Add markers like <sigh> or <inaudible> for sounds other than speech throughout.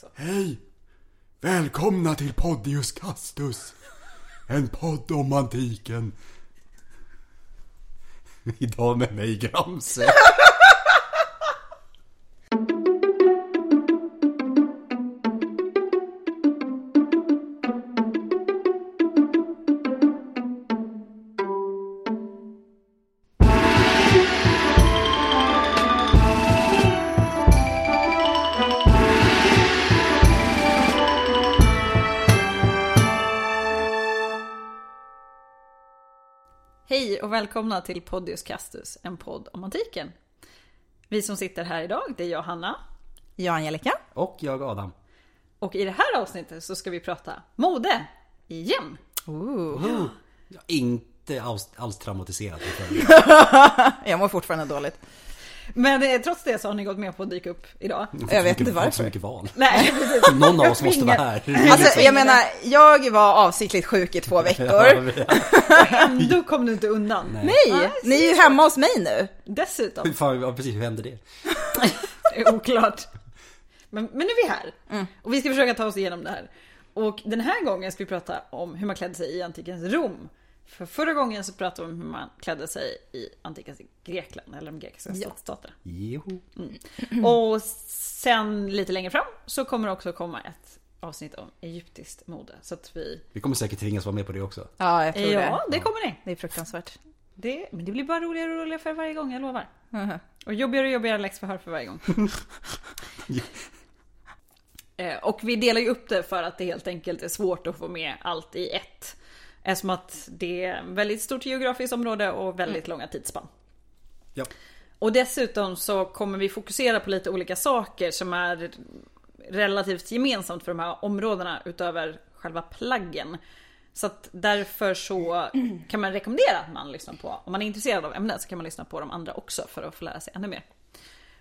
så. Hej! Välkomna till Podius Castus. En podd om antiken. Idag med mig Gramse. <laughs> välkomna till Podius Castus, en podd om antiken. Vi som sitter här idag, det är jag Hanna. Jag Angelica. Och jag Adam. Och i det här avsnittet så ska vi prata mode igen. Ooh. Jag är inte alls, alls traumatiserad. <laughs> Jag mår fortfarande dåligt. Men eh, trots det så har ni gått med på att dyka upp idag. Jag vet inte Jag har inte så varför. mycket val. Nej, precis. <laughs> Någon av oss måste vara här. Alltså jag menar, jag var avsiktligt sjuk i två veckor. Ändå <laughs> kom du inte undan. Nej, ni är ju hemma hos mig nu. Dessutom, Fan, ja, precis, hur hände det? <laughs> det är oklart. Men, men nu är vi här. Och vi ska försöka ta oss igenom det här. Och den här gången ska vi prata om hur man klädde sig i antikens Rom. För förra gången så pratade vi om hur man klädde sig i antikens Grekland, eller de grekiska stadsstaterna. Jo. Och sen lite längre fram så kommer det också komma ett avsnitt om egyptiskt mode. Så att vi... Vi kommer säkert tvingas vara med på det också. Ja, jag tror Ja, det. det kommer ni. Det är fruktansvärt. Det, men det blir bara roligare och roligare för varje gång, jag lovar. Mhm. Och jobbigare och jobbigare läxförhör för varje gång. <laughs> Eh, och vi delar ju upp det för att det helt enkelt är svårt att få med allt i ett. Eftersom att det är ett väldigt stort geografiskt område och väldigt långa tidsspann. Ja. Och dessutom så kommer vi fokusera på lite olika saker som är relativt gemensamt för de här områdena utöver själva plaggen. Så att därför så kan man rekommendera att man lyssnar på, om man är intresserad av ämnet så kan man lyssna på de andra också för att få lära sig ännu mer.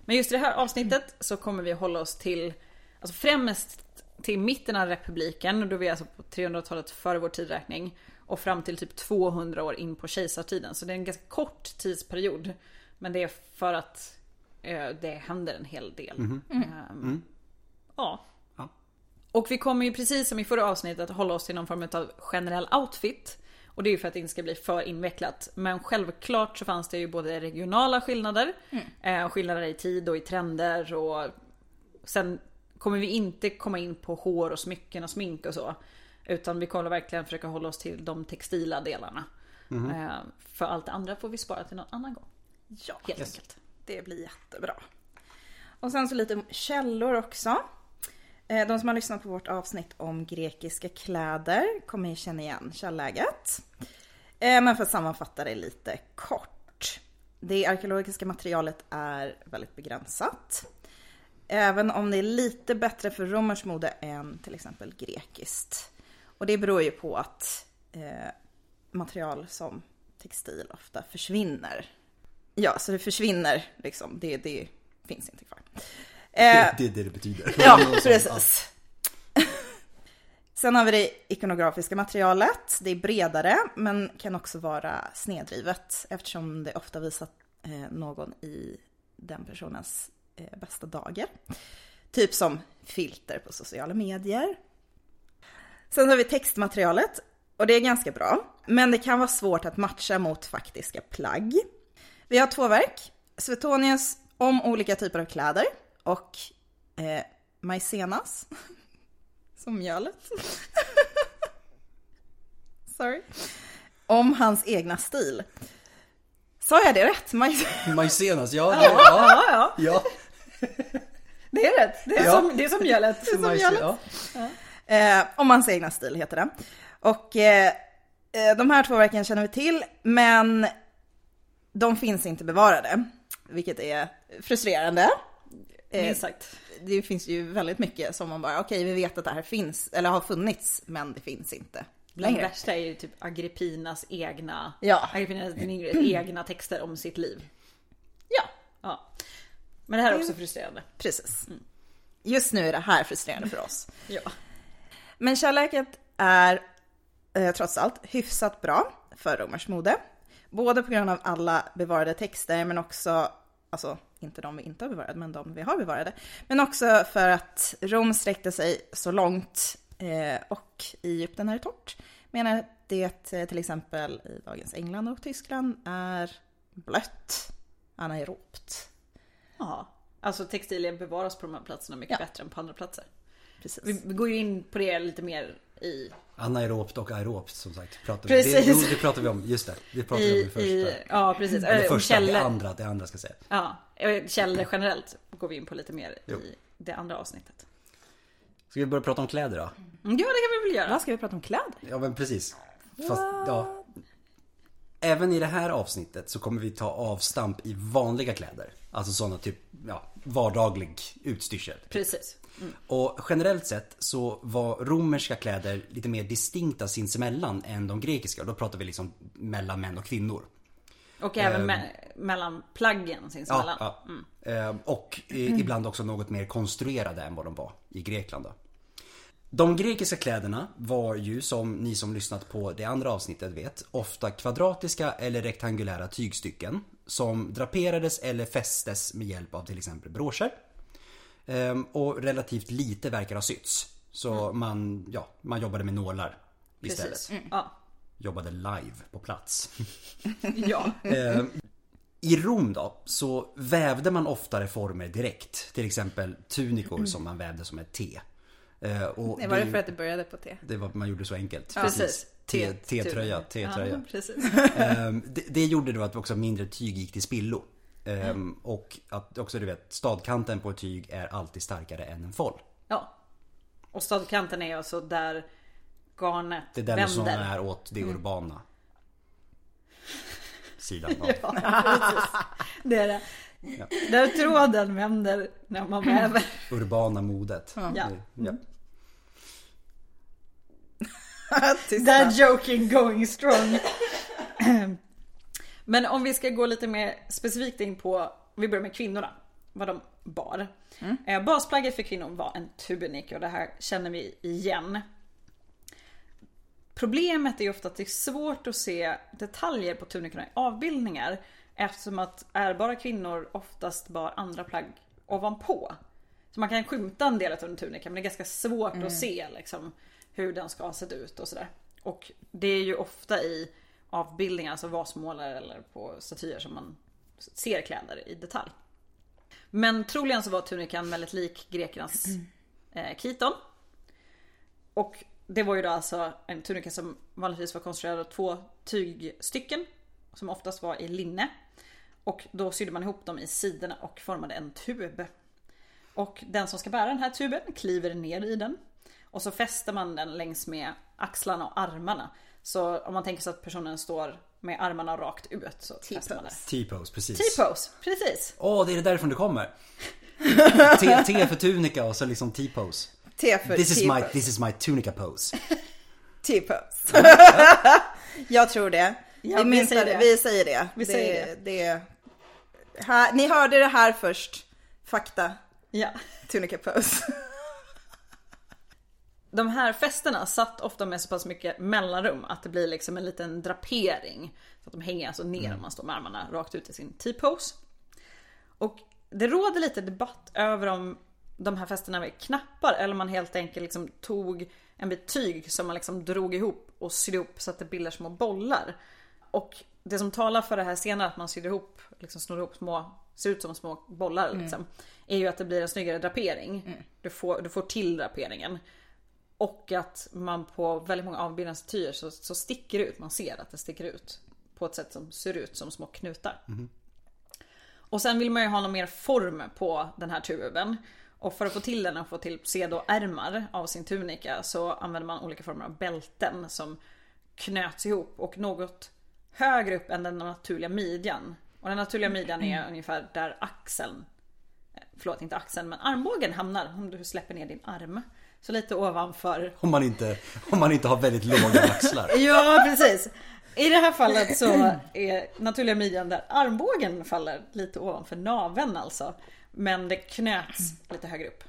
Men just i det här avsnittet så kommer vi hålla oss till, alltså främst till mitten av republiken, och då är vi alltså på 300-talet före vår tidräkning. Och fram till typ 200 år in på kejsartiden. Så det är en ganska kort tidsperiod. Men det är för att eh, det händer en hel del. Ehm, Ja. Ja. Och vi kommer ju precis som i förra avsnittet hålla oss till någon form av generell outfit. Och det är ju för att det inte ska bli för invecklat. Men självklart så fanns det ju både regionala skillnader, eh, skillnader i tid och i trender och sen kommer vi inte komma in på hår och smycken och smink och så. Utan vi kommer verkligen försöka hålla oss till de textila delarna. Eh, för allt det andra får vi spara till någon annan gång. Ja, Helt enkelt. det blir jättebra. Och sen så lite källor också. Eh, De som har lyssnat på vårt avsnitt om grekiska kläder kommer ju känna igen källäget. Eh, Men för att sammanfatta det lite kort. Det arkeologiska materialet är väldigt begränsat. Även om det är lite bättre för romerskt mode än till exempel grekiskt. Och det beror ju på att eh, material som textil ofta försvinner. Ja, så det försvinner liksom. Det, det finns inte kvar. Eh, Det är det det betyder. <laughs> Ja, <laughs> precis. Sen har vi det ikonografiska materialet. Det är bredare men kan också vara snedrivet eftersom det ofta visar eh, någon i den personens eh, bästa dagar. Typ som filter på sociala medier. Sen har vi textmaterialet och det är ganska bra. Men det kan vara svårt att matcha mot faktiska plagg. Vi har två verk. Suetonius om olika typer av kläder och eh, Maicenas. <laughs> Som mjölet. <laughs> Sorry. Om hans egna stil. Sa jag det rätt? Maj- Majsenas, ja. det- <laughs> Ja, ja, ja. Det är rätt. Det är, Ja. som, det är som mjölet. som Majse- mjölet. ja. Eh, om hans egna stil heter det. Och eh, eh, de här två verken känner vi till, men de finns inte bevarade. Vilket är frustrerande. Eh, Minst sagt. det finns ju väldigt mycket som man bara, okej vi vet att det här finns, eller har funnits, men det finns inte Bland det längre. värsta är ju typ Agrippinas egna, Ja. Agrippinas den <clears throat> egna texter om sitt liv. Ja, Ja. Men det här är också frustrerande. precis. Just nu är det här frustrerande för oss. <laughs> Ja. Men kärleket är eh, trots allt hyfsat bra för romerskt mode. Både på grund av alla bevarade texter men också alltså, inte de vi inte har bevarat, men de vi har bevarade. Men också för att Rom sträckte sig så långt eh, och Egypten är torrt. Menar det eh, till exempel i dagens England och Tyskland är blött, anaerobt. Ja. Alltså textilier bevaras på de här platserna mycket Ja. bättre än på andra platser. Precis. Vi, vi går ju in på det lite mer i, Anaerobt och aerobt som sagt. Pratar Precis. Det, jo, det pratar vi om, just det. Det pratar vi om i i, första. i ja precis. Eller första, det källor. andra, det andra ska jag säga. Ja, källor generellt går vi in på lite mer Jo. i det andra avsnittet. Ska vi börja prata om kläder då? Mm, Ja, det kan vi väl göra. Vad ska vi prata om kläder? Ja men precis. Fast, ja. Även i det här avsnittet så kommer vi ta avstamp i vanliga kläder. Alltså sådana typ, ja, vardaglig utstyrsel. Precis. Och generellt sett så var romerska kläder lite mer distinkta sinsemellan än de grekiska. Och då pratar vi liksom mellan män och kvinnor. Och även Ehm. me- mellan plaggen sinsemellan. Ja, ja. Eh, Och eh, ibland också något mer konstruerade än vad de var i Grekland då. De grekiska kläderna var ju som ni som lyssnat på det andra avsnittet vet ofta kvadratiska eller rektangulära tygstycken som draperades eller fästes med hjälp av till exempel broscher. Ehm, Och relativt lite verkar ha sytts. Så man, ja, man jobbade med nålar istället. Precis. Ja. Jobbade live på plats. <laughs> ja. Eh, I Rom då så vävde man oftare former direkt. Till exempel tunikor som man vävde som ett T. Eh, och Det var det för att det började på T. det var, man gjorde så enkelt. Precis. T- T- T-tröja, Ja, T-tröja. <laughs> precis. Ehm, det, gjorde då att också mindre tyg gick till spillo. Ehm, Och att också du vet, stadkanten på ett tyg är alltid starkare än en foll. Ja. Och stadkanten är alltså där garnet Det är den vänder. som är åt det urbana. <laughs> Sidan. Ja. Det är det. Där tråden vänder när man <clears throat> väver. Urbana modet. Ja. Ja. <laughs> That joking going strong. <clears throat> Men om vi ska gå lite mer specifikt in på, vi börjar med kvinnorna. Vad de bar. Eh, Basplagget för kvinnor var en tunik och det här känner vi igen. Problemet är ju ofta att det är svårt att se detaljer på tunikorna i avbildningar. Eftersom att ärbara kvinnor oftast bar andra plagg ovanpå. Så man kan skymta en del av en tunika men det är ganska svårt att se liksom, hur den ska ha sett ut och sådär. Och det är ju ofta i avbildningar, alltså vasmålare eller på statyer som man ser kläder i detalj. Men troligen så var tunikan väldigt lik grekernas eh, kiton. Och det var ju då alltså en tunika som vanligtvis var konstruerad av två tygstycken. Som oftast var i linne. Och då sydde man ihop dem i sidorna och formade en tub. Och den som ska bära den här tuben kliver ner i den. Och så fäster man den längs med axlarna och armarna. Så om man tänker sig att personen står med armarna rakt ut så fäster man det. T-pose, precis. T-pose, precis. Åh, det är därifrån det kommer. <laughs> T, T för tunika och så liksom T-pose. T för This is, my, this is my tunica pose. <laughs> T-pose. <laughs> Jag tror det. Ja, vi, minns säger det. det. vi säger det. Vi det, säger det. Här, ni hörde det här först. Fakta. Ja. Tunica pose. De här festerna satt ofta med så pass mycket mellanrum att det blir liksom en liten drapering. Så att de hänger alltså ner om man står med armarna rakt ut i sin T-pose. Och det råder lite debatt över om de här festerna med knappar eller om man helt enkelt liksom tog en bit tyg som man liksom drog ihop och sydde ihop så att det bildar små bollar. Och det som talar för det här senare att man syr ihop, liksom snor ihop små, ser ut som små bollar liksom. Är ju att det blir en snyggare drapering. Du, får, du får till draperingen. Och att man på väldigt många avbildningsstatyer så, så sticker det ut, man ser att det sticker ut. På ett sätt som ser ut som små knutar. Och sen vill man ju ha någon mer form på den här tuben. Och för att få till den och få till pseudoärmar av sin tunika så använder man olika former av bälten som knöts ihop och något högre upp än den naturliga midjan. Och den naturliga midjan är ungefär där axeln, förlåt inte axeln men armbågen hamnar om du släpper ner din arm. Så lite ovanför Om man inte, om man inte har väldigt låga axlar. <laughs> Ja precis. I det här fallet så är naturliga midjan där armbågen faller lite ovanför naveln alltså. Men det knöts lite högre upp.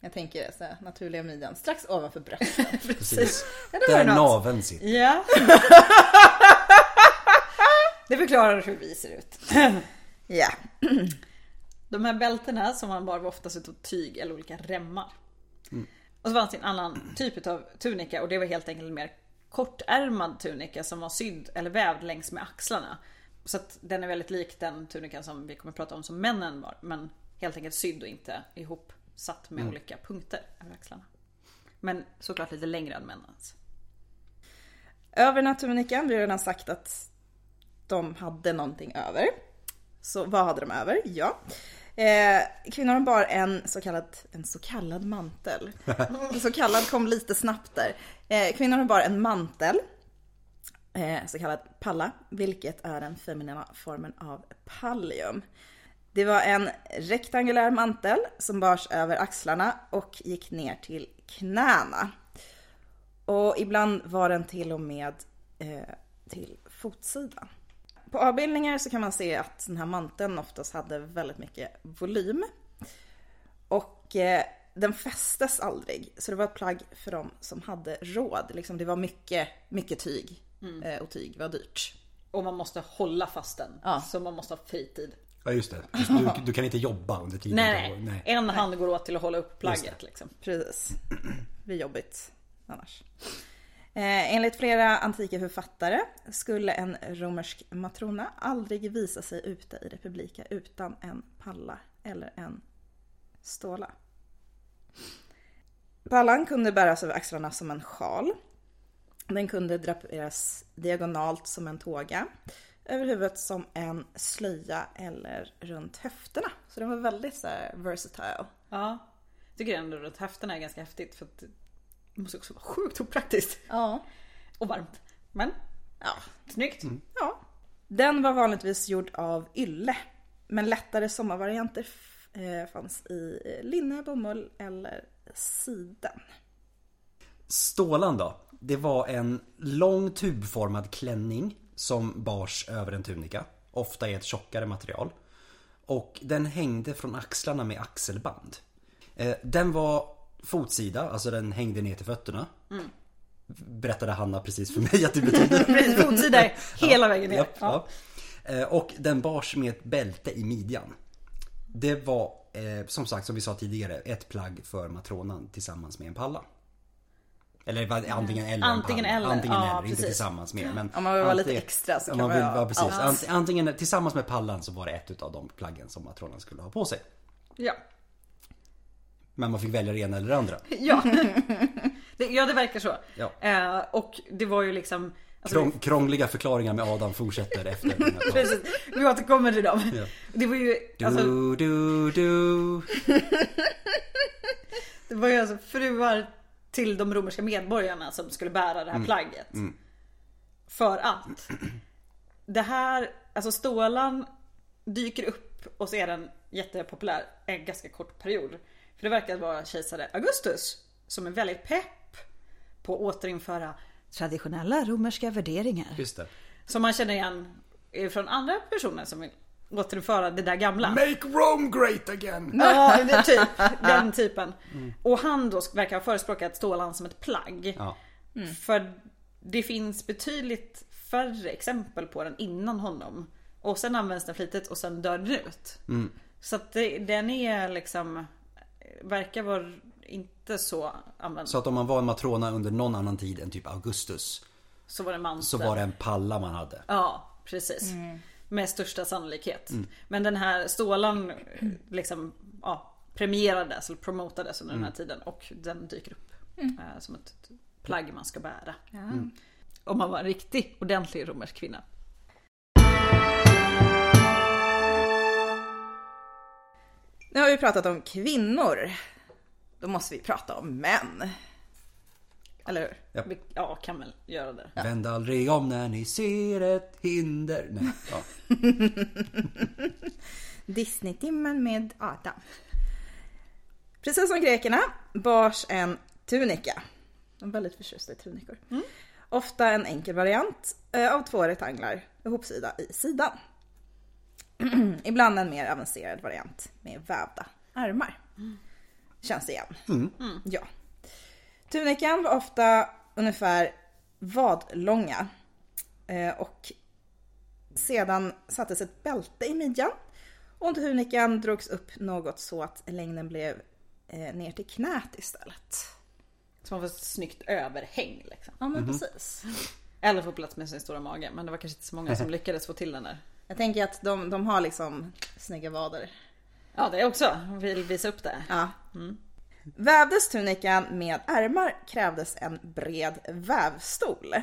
Jag tänker så här, naturliga midjan strax ovanför bröstet. <laughs> Precis. Ja, Där naveln sitter. Ja. <laughs> Det förklarar hur vi ser ut. Ja. De här bältena som man bar var oftast utav tyg eller olika remmar. Och så fanns det en annan typ av tunika och det var helt enkelt en mer kortärmad tunika som var sydd eller vävd längs med axlarna. Så att den är väldigt lik den tunikan som vi kommer att prata om som männen var. Men helt enkelt sydd och inte ihopsatt med olika punkter över axlarna. Men såklart lite längre än männens. Över den här tunikan, vi har redan sagt att de hade någonting över. Så vad hade de över? Ja. Eh, kvinnorna bar en så kallad, en så kallad mantel. <laughs> så kallad kom lite snabbt där. Eh, kvinnorna bar en mantel. Eh, så kallad palla, vilket är den feminina formen av pallium. Det var en rektangulär mantel som bars över axlarna och gick ner till knäna. Och ibland var den till och med eh, till fotsidan. På avbildningar så kan man se att den här manteln oftast hade väldigt mycket volym. Och eh, den fästes aldrig. Så det var ett plagg för dem som hade råd. Liksom det var mycket, mycket tyg. Eh, och tyg var dyrt. Och man måste hålla fast den. Ja. Så man måste ha fritid. Ja just det. Just, du, du kan inte jobba under tiden. Nej, då- nej. En hand går åt till att hålla upp plagget liksom. Precis. Det blir jobbigt annars. Eh, enligt flera antika författare skulle en romersk matrona aldrig visa sig ute i det publika utan en palla eller en ståla. Pallan kunde bäras över axlarna som en sjal. Den kunde draperas diagonalt som en tåga. Över huvudet som en slöja eller runt höfterna. Så den var väldigt så här versatile. Ja. Jag tycker ändå att höfterna är ganska häftigt för att det måste också vara sjukt opraktiskt. Ja. Och varmt. Men Ja. snyggt. ja. Den var vanligtvis gjord av ylle. Men lättare sommarvarianter eh, fanns i eh, linne, bomull eller siden. Stålan då? Det var en lång tubformad klänning som bars över en tunika. Ofta i ett tjockare material. Och den hängde från axlarna med axelband. Eh, Den var fotsida, alltså den hängde ner till fötterna. Berättade Hanna precis för mig att det betyder. <laughs> Fotsida <laughs> hela vägen ner. Japp, Ja. ja. Eh, Och den bars med ett bälte i midjan. Det var eh, som sagt som vi sa tidigare ett plagg för matronan tillsammans med en palla. Eller vad- antingen eller en Antingen palla. eller, Antingen ja, eller, inte tillsammans med. Men Om man vill vara lite extra så kan man vill, ja, precis. allt. Ant- Antingen tillsammans med pallan så var det ett av de plaggen som matronan skulle ha på sig. Ja. Men man fick välja det ena eller det andra. <laughs> Ja. <laughs> Det, ja, det verkar så. Ja. Eh, och det var ju liksom... Alltså, Krång, krångliga förklaringar med Adam fortsätter efter den här <laughs> precis, vi återkommer till dem. Ja. Det var ju... Alltså, Du, du, du. det var ju alltså fruar till de romerska medborgarna som skulle bära det här plagget. För att det här, alltså stålan dyker upp och så är den jättepopulär en ganska kort period. För det verkar vara kejsare Augustus som är väldigt pepp på att återinföra traditionella romerska värderingar. Just det. Som man känner igen från andra personer som vill återinföra det där gamla. Make Rome great again! Ja, det typ den typen. Och han då verkar ha förespråkat stålan som ett plagg. Ja. För det finns betydligt färre exempel på den innan honom. Och sen används den flitigt och sen dör den ut. Så att det, den är liksom Verkar vara inte så använd. Så Så, att om man var en matrona under någon annan tid än typ Augustus var det mantel. så var det en palla man hade. Ja, precis. Med största sannolikhet. Men den här stålan liksom ja, premierades eller promotades under den här tiden och den dyker upp eh, som ett plagg man ska bära. Om man var en riktig ordentlig romersk kvinna. Nu har vi pratat om kvinnor. Då måste vi prata om män. Eller hur? Ja. Vi, ja, kan väl göra det. Vänd aldrig om när ni ser ett hinder. Nej, ja. <laughs> Disney-timmen med Adam. Precis som grekerna bars en tunika. De är väldigt förtjusta i tunikor. Ofta en enkel variant eh, av två rektanglar ihopsida i sidan. <clears throat> Ibland en mer avancerad variant med vävda ärmar. Känns det igen? Ja. Tunikan var ofta ungefär vadlånga. Eh, och sedan sattes ett bälte i midjan Och tunikan drogs upp något så att längden blev eh, ner till knät istället. Så man får ett snyggt överhäng liksom. Ja men precis. Eller få plats med sin stora mage. Men det var kanske inte så många som <laughs> lyckades få till den där. Jag tänker att de, de har liksom snygga vader. Ja det också. Vill visa upp det. Ja. Vävdes tunikan med ärmar krävdes en bred vävstol.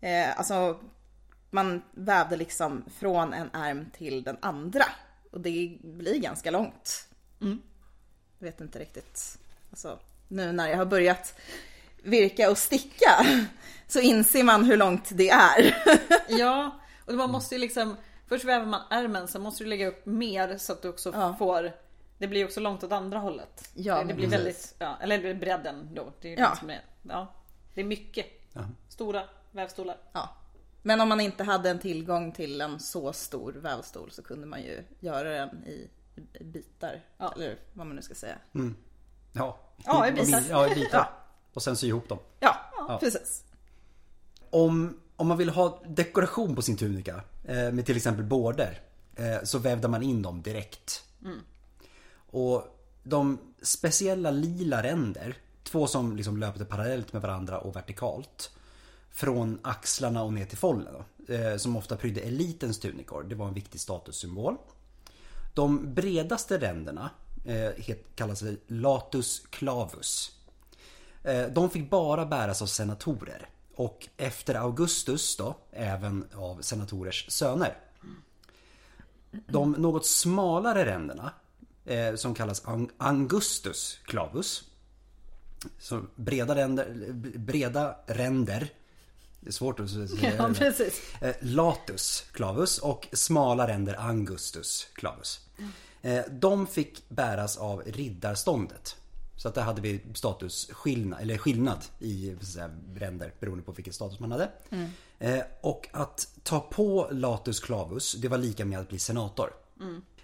Eh, alltså, man vävde liksom från en ärm till den andra. Och det blir ganska långt. Jag vet inte riktigt. Alltså, nu när jag har börjat virka och sticka <laughs> så inser man hur långt det är. <laughs> Ja, och man måste ju liksom Först väver man ärmen, sen måste du lägga upp mer så att du också Ja. får Det blir också långt åt andra hållet. Ja, det, blir precis. väldigt, ja, eller bredden då. Det är ju Ja. det som är, ja. Det är mycket. Stora vävstolar. Ja. Men om man inte hade en tillgång till en så stor vävstol så kunde man ju göra den i bitar. Ja. Eller vad man nu ska säga. Ja, Ja, i bitar. Ja, i bitar. Och sen sy ihop dem. Ja, precis. Om, om man vill ha dekoration på sin tunika eh, med till exempel border eh, så vävde man in dem direkt. Och de speciella lila ränder, två som liksom löpte parallellt med varandra och vertikalt. Från axlarna och ner till follen då, eh, som ofta prydde elitens tunikor. Det var en viktig statussymbol. De bredaste ränderna eh, kallas latus clavus. Eh, De fick bara bäras av senatorer. Och efter Augustus då, även av senatorers söner. De något smalare ränderna, eh, som kallas ang- Angustus clavus. Så breda ränder, breda ränder. Det är svårt att säga. Ja, precis. Eh, Latus clavus och smala ränder Angustus clavus. Eh, De fick bäras av riddarståndet. Så att där hade vi statusskillnad, eller skillnad i säga, ränder beroende på vilken status man hade. Eh, Och att ta på Latus clavus, det var lika med att bli senator.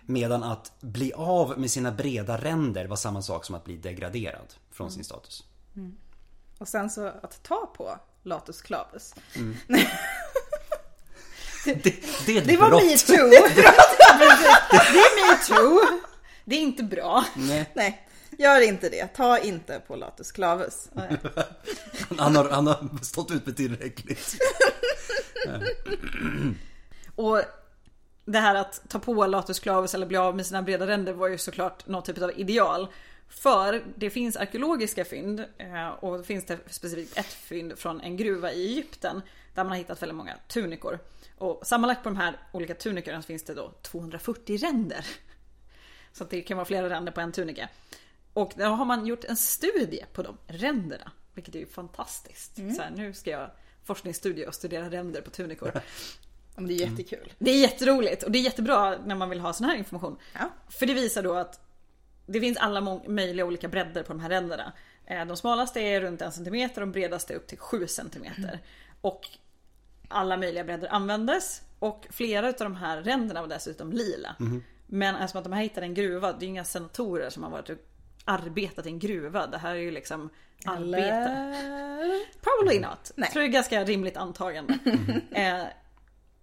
Medan att bli av med sina breda ränder var samma sak som att bli degraderad från sin status. Och sen så att ta på latus clavus. <laughs> Det, det är ett Det var metoo! <laughs> Det är metoo. Det är inte bra. Nej, Nej, gör inte det. Ta inte på latus clavus. <laughs> han, har, han har stått ut med tillräckligt. <laughs> Och det här att ta på latus clavus eller bli av med sina breda ränder var ju såklart någon typ av ideal. För det finns arkeologiska fynd eh, och det finns det specifikt ett fynd från en gruva i Egypten där man har hittat väldigt många tunikor. Och sammanlagt på de här olika tunikorna finns det då 240 ränder. Så det kan vara flera ränder på en tunika. Och då har man gjort en studie på de ränderna. Vilket är ju fantastiskt. Så här, nu ska jag forskningsstudie och studera ränder på tunikor. Om det är jättekul. Det är jätteroligt och det är jättebra när man vill ha sån här information. Ja. För det visar då att det finns alla möjliga olika bredder på de här ränderna. Eh, De smalaste är runt en centimeter och de bredaste upp till 7 centimeter. Och alla möjliga bredder användes och flera av de här ränderna var dessutom lila. Men eftersom att de här hittade en gruva, det är ju inga senatorer som har varit arbetat i en gruva. Det här är ju liksom arbete. Eller? Probably not. Nej. Jag tror det är ganska rimligt antagande. <laughs> eh,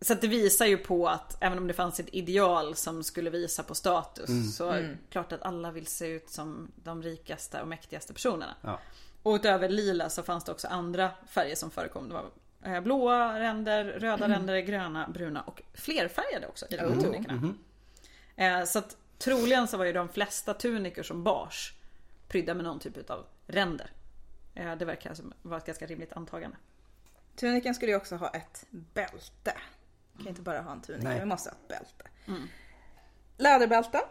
så att det visar ju på att även om det fanns ett ideal som skulle visa på status så är det klart att alla vill se ut som de rikaste och mäktigaste personerna. Ja. Och utöver lila så fanns det också andra färger som förekom. Det var eh, blåa ränder, röda ränder, gröna, bruna och flerfärgade också i de här tunikorna. Eh, Så att troligen så var ju de flesta tunikor som bars prydda med någon typ av ränder. Eh, Det verkar som vara ett ganska rimligt antagande. Tunikan skulle ju också ha ett bälte. Man kan inte bara ha en tunika, Nej. vi måste ha ett bälte. Läderbälte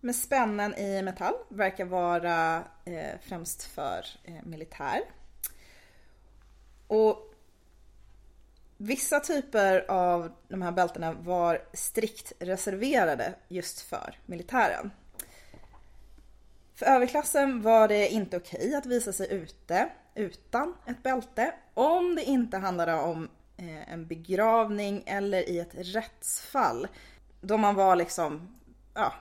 med spännen i metall verkar vara eh, främst för eh, militär. Och vissa typer av de här bältena var strikt reserverade just för militären. För överklassen var det inte okej att visa sig ute utan ett bälte om det inte handlade om eh, en begravning eller i ett rättsfall. Då man var liksom ja,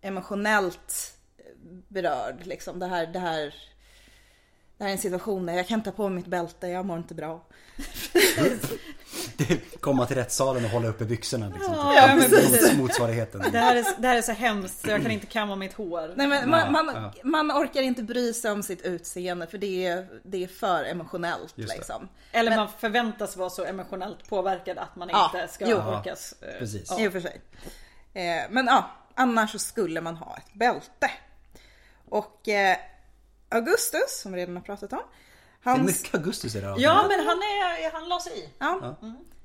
emotionellt eh, berörd. Liksom. Det, här, det, här, det här är en situation där jag kan ta på mig mitt bälte, jag mår inte bra. komma till rättssalen och hålla uppe byxorna liksom. Ja, men precis. Motsvarigheten. Det här, är, det här är så hemskt, jag kan inte kamma mitt hår. Nej, men man, man, ja. man orkar inte bry sig om sitt utseende för det är, det är för emotionellt liksom. Eller Men- man förväntas vara så emotionellt påverkad att man Ja, inte ska jo. orkas. eh, Precis. ja. För sig. Eh, men ja, annars så skulle man ha ett bälte. Och eh, Augustus, som vi redan har pratat om. Det är Hans, mycket Augustus i det här Ja men han, är, han la sig i. ja,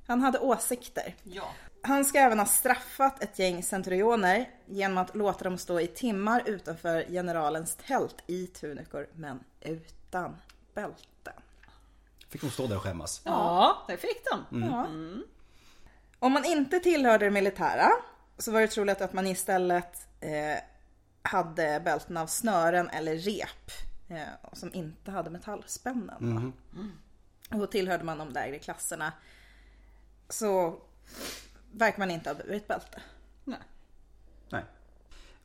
han hade åsikter. Ja. Han ska även ha straffat ett gäng centurioner genom att låta dem stå i timmar utanför generalens tält i tunikor men utan bälten. Fick de stå där och skämmas. Ja, det fick de. Ja. Om man inte tillhörde det militära så var det troligt att man istället eh, hade bälten av snören eller rep eh, som inte hade metallspännen. va? Och tillhörde man de lägre klasserna så verkar man inte ha burit bälte. Nej. Nej.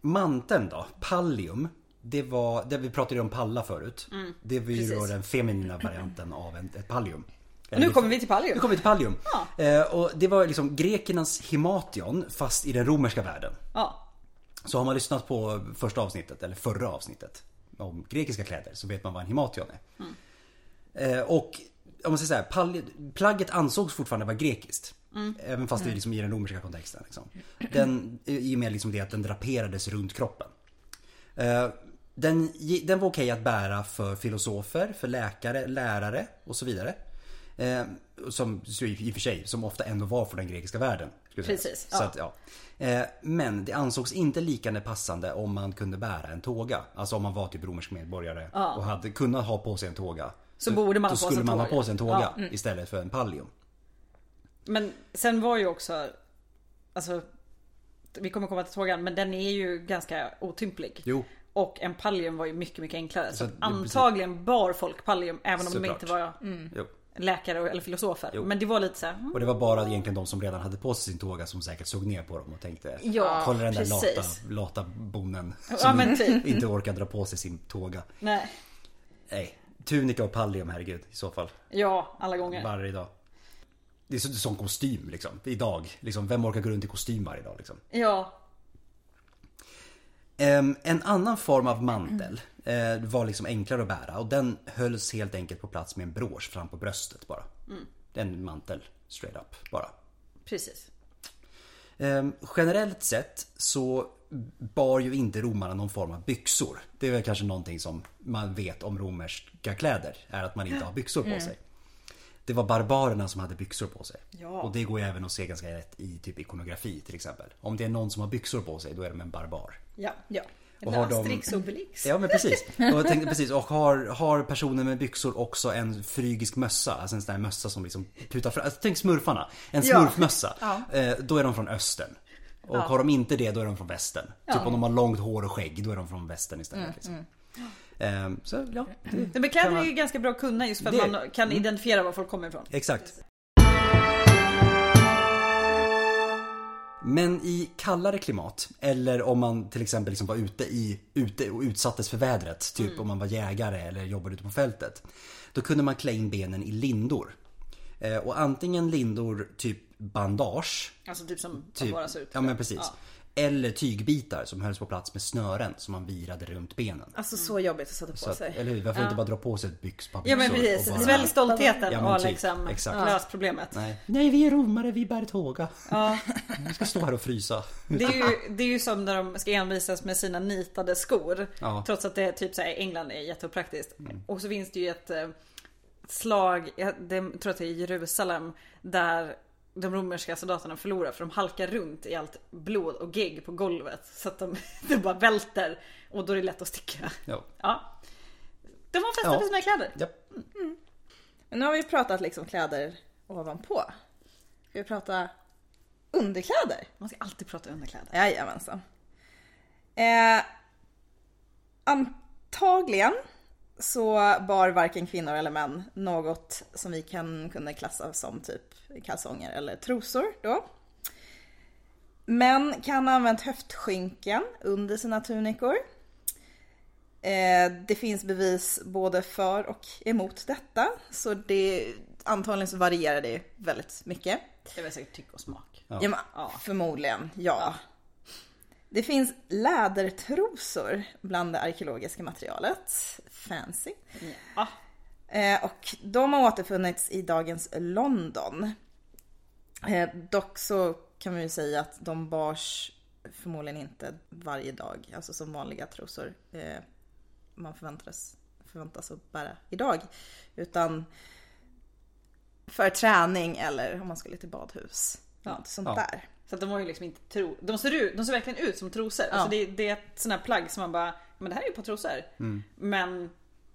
Manteln då, pallium. Det var, det vi pratade om palla förut. det var ju då den feminina varianten av en, ett pallium. Och nu kommer vi till Nu pallium. kommer vi till pallium. Eh, och det var liksom grekernas hemation fast i den romerska världen. Ja. Så har man lyssnat på första avsnittet, eller förra avsnittet om grekiska kläder så vet man vad en hemation är. Eh, och om man säger så här, pall- plagget ansågs fortfarande vara grekiskt. Även fast det är liksom i den romerska kontexten. Liksom. Den, I och med liksom det att den draperades runt kroppen. Eh, den, den var okej att bära för filosofer, för läkare, lärare och så vidare. Eh, som i och för sig, som ofta ändå var från den grekiska världen. Precis, Så ja. att, ja. Eh, men det ansågs inte lika passande om man kunde bära en tåga. Alltså om man var typ romersk medborgare och hade kunnat ha på sig en tåga. Så borde man då sig skulle man ha på sig en tåga Ja. istället för en pallium. Men sen var ju också, alltså, vi kommer komma till frågan, men den är ju ganska otymplig. Jo. Och en pallium var ju mycket, mycket enklare. Så, Så, ja, precis. antagligen bar folk pallium även om de Såklart. inte var Jo. Läkare eller filosofer. Jo. Men det var lite så här, mm, Och det var bara egentligen de som redan hade på sig sin tåga som säkert såg ner på dem och tänkte Ja, Kolla den där lata, precis. lata bonen Ja, som men typ. <laughs> inte orkar dra på sig sin tåga. nej. Nej, tunika och pallium herregud i så fall. Ja, alla gånger. Varje dag. Det är som kostym liksom. Idag. Liksom, vem orkar gå runt i kostym varje dag liksom? Ja, en annan form av mantel eh, var liksom enklare att bära och den hölls helt enkelt på plats med en brosch fram på bröstet bara. En mantel straight up bara. precis. Ehm, generellt sett så bar ju inte romarna någon form av byxor. Det är väl kanske någonting som man vet om romerska kläder. Är att man inte har byxor på sig. Det var barbarerna som hade byxor på sig. Ja. Och det går ju även att se ganska rätt i typ ikonografi till exempel. Om det är någon som har byxor på sig då är de en barbar. Ja. Ja. Och har de- Asterix och Obelix. Ja men precis. <laughs> Och jag tänkte precis. Och har, har personen med byxor också en frygisk mössa? Alltså en sån där mössa som liksom putar fram. Alltså, tänk smurfarna. En Ja. smurfmössa. Ja. Eh, då är de från östern. Och har de inte det då är de från västern. Typ om de har långt hår och skägg då är de från västern istället. Mm, Liksom. Ehm, så ja, det, Men kläder är ju ganska bra att kunna just för att Det- man kan identifiera var folk kommer ifrån. exakt. Men i kallare klimat, eller om man till exempel liksom var ute, i, ute och utsattes för vädret, typ om man var jägare eller jobbade ute på fältet. Då kunde man klä in benen i lindor. Eh, och antingen lindor typ bandage, Alltså typ som typ, bara ser ut. ja men precis. Ja. Eller tygbitar som hölls på plats med snören som man virade runt benen. Alltså så jobbigt att sätta på Så att, sig. eller hur? Varför inte bara dra på sig ett byxpar Ja men byxor precis, och bara- svälj stoltheten Ja, men och typ, liksom exakt. lös problemet. Nej. Nej, vi är romare, vi bär tåga. Ja. Vi ska stå här och frysa. Det är, ju, det är ju som när de ska envisas med sina nitade skor. Ja. Trots att det är typ så här, England är jätteopraktiskt. Och så finns det ju ett eh, slag, jag det, jag tror att det är i Jerusalem, där de romerska soldaterna förlorar för de halkar runt i allt blod och gegg på golvet. Så att de, <laughs> de bara välter och då är det lätt att sticka. Ja. Ja. De har festat Ja. i sina kläder. Ja. Men nu har vi pratat liksom kläder ovanpå. Ska vi prata underkläder? Man ska alltid prata underkläder. Jajamensan. Eh, antagligen så bar varken kvinnor eller män något som vi kan kunna klassa som typ kalsonger eller trosor då. Män kan ha använt höftskynken under sina tunikor. Eh, det finns bevis både för och emot detta. Så det antagligen så varierar det väldigt mycket. Det är väl säkert tycke och smak. Ja, men, Ja. Förmodligen, ja. Det finns lädertrosor bland det arkeologiska materialet. Fancy. Ja. Eh, och de har återfunnits i dagens London. Eh, dock så kan man ju säga att de bars förmodligen inte varje dag, alltså som vanliga trosor eh, man förväntas, förväntas att bära idag. Utan för träning eller om man skulle till badhus. Ja. Något sånt Ja. där. Så att de var ju liksom inte tro... De ser, ut, de ser verkligen ut som trosor. Alltså det, det är ett sånt här plagg som man bara, men det här är ju på trosor. Men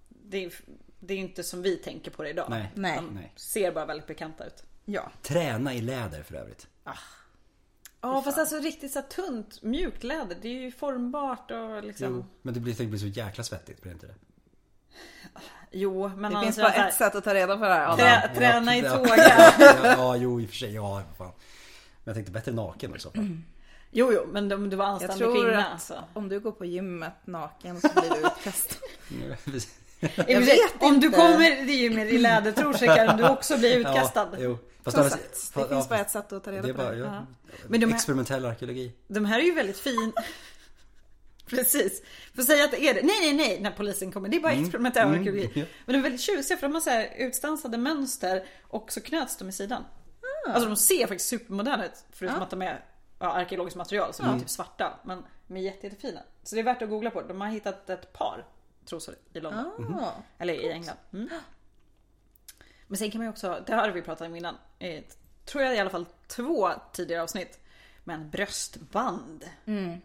det är, det är inte som vi tänker på det idag. Nej. Nej. De Nej. ser bara väldigt bekanta ut. Ja. Träna i läder för övrigt. Ja fast alltså riktigt så här tunt, mjukt läder. Det är ju formbart och liksom... Jo, men det blir, det blir så jäkla svettigt, blir det inte det? Jo, men Det finns det bara ett sätt att ta reda på det här. Adam. Trä, träna i Ja, tåga. Ja, <laughs> ja, jo i och för sig, ja fan. Men jag tänkte bättre naken i så fall. Jo, jo, men om du var Jag anständig tror kvinna. att Alltså. om du går på gymmet naken så blir du utkastad. <laughs> Jag vet om du inte. kommer till gymmet i lädertrosor kan du också bli utkastad. Ja, jo. Fast Som det- sagt, det fa- finns bara ett sätt att ta reda Det är på det. ja. Men de här- Experimentell arkeologi. De här är ju väldigt fin. <laughs> Precis. För säga att det är det. Nej, nej, nej, när polisen kommer. Det är bara experimentell mm, arkeologi. Men de är väldigt tjusiga för de har så här utstansade mönster och så knöts de i sidan. Alltså de ser faktiskt supermoderna ut. Förutom Ja. att de är ja, arkeologiskt material så de är typ svarta. Men de är jätte, jättefina. Så det är värt att googla på. De har hittat ett par trosor i London. Ah. Eller i England. Mm. Men sen kan man ju också, det här har vi pratat om innan. Eh, tror jag i alla fall två tidigare avsnitt. Men bröstband. Mm.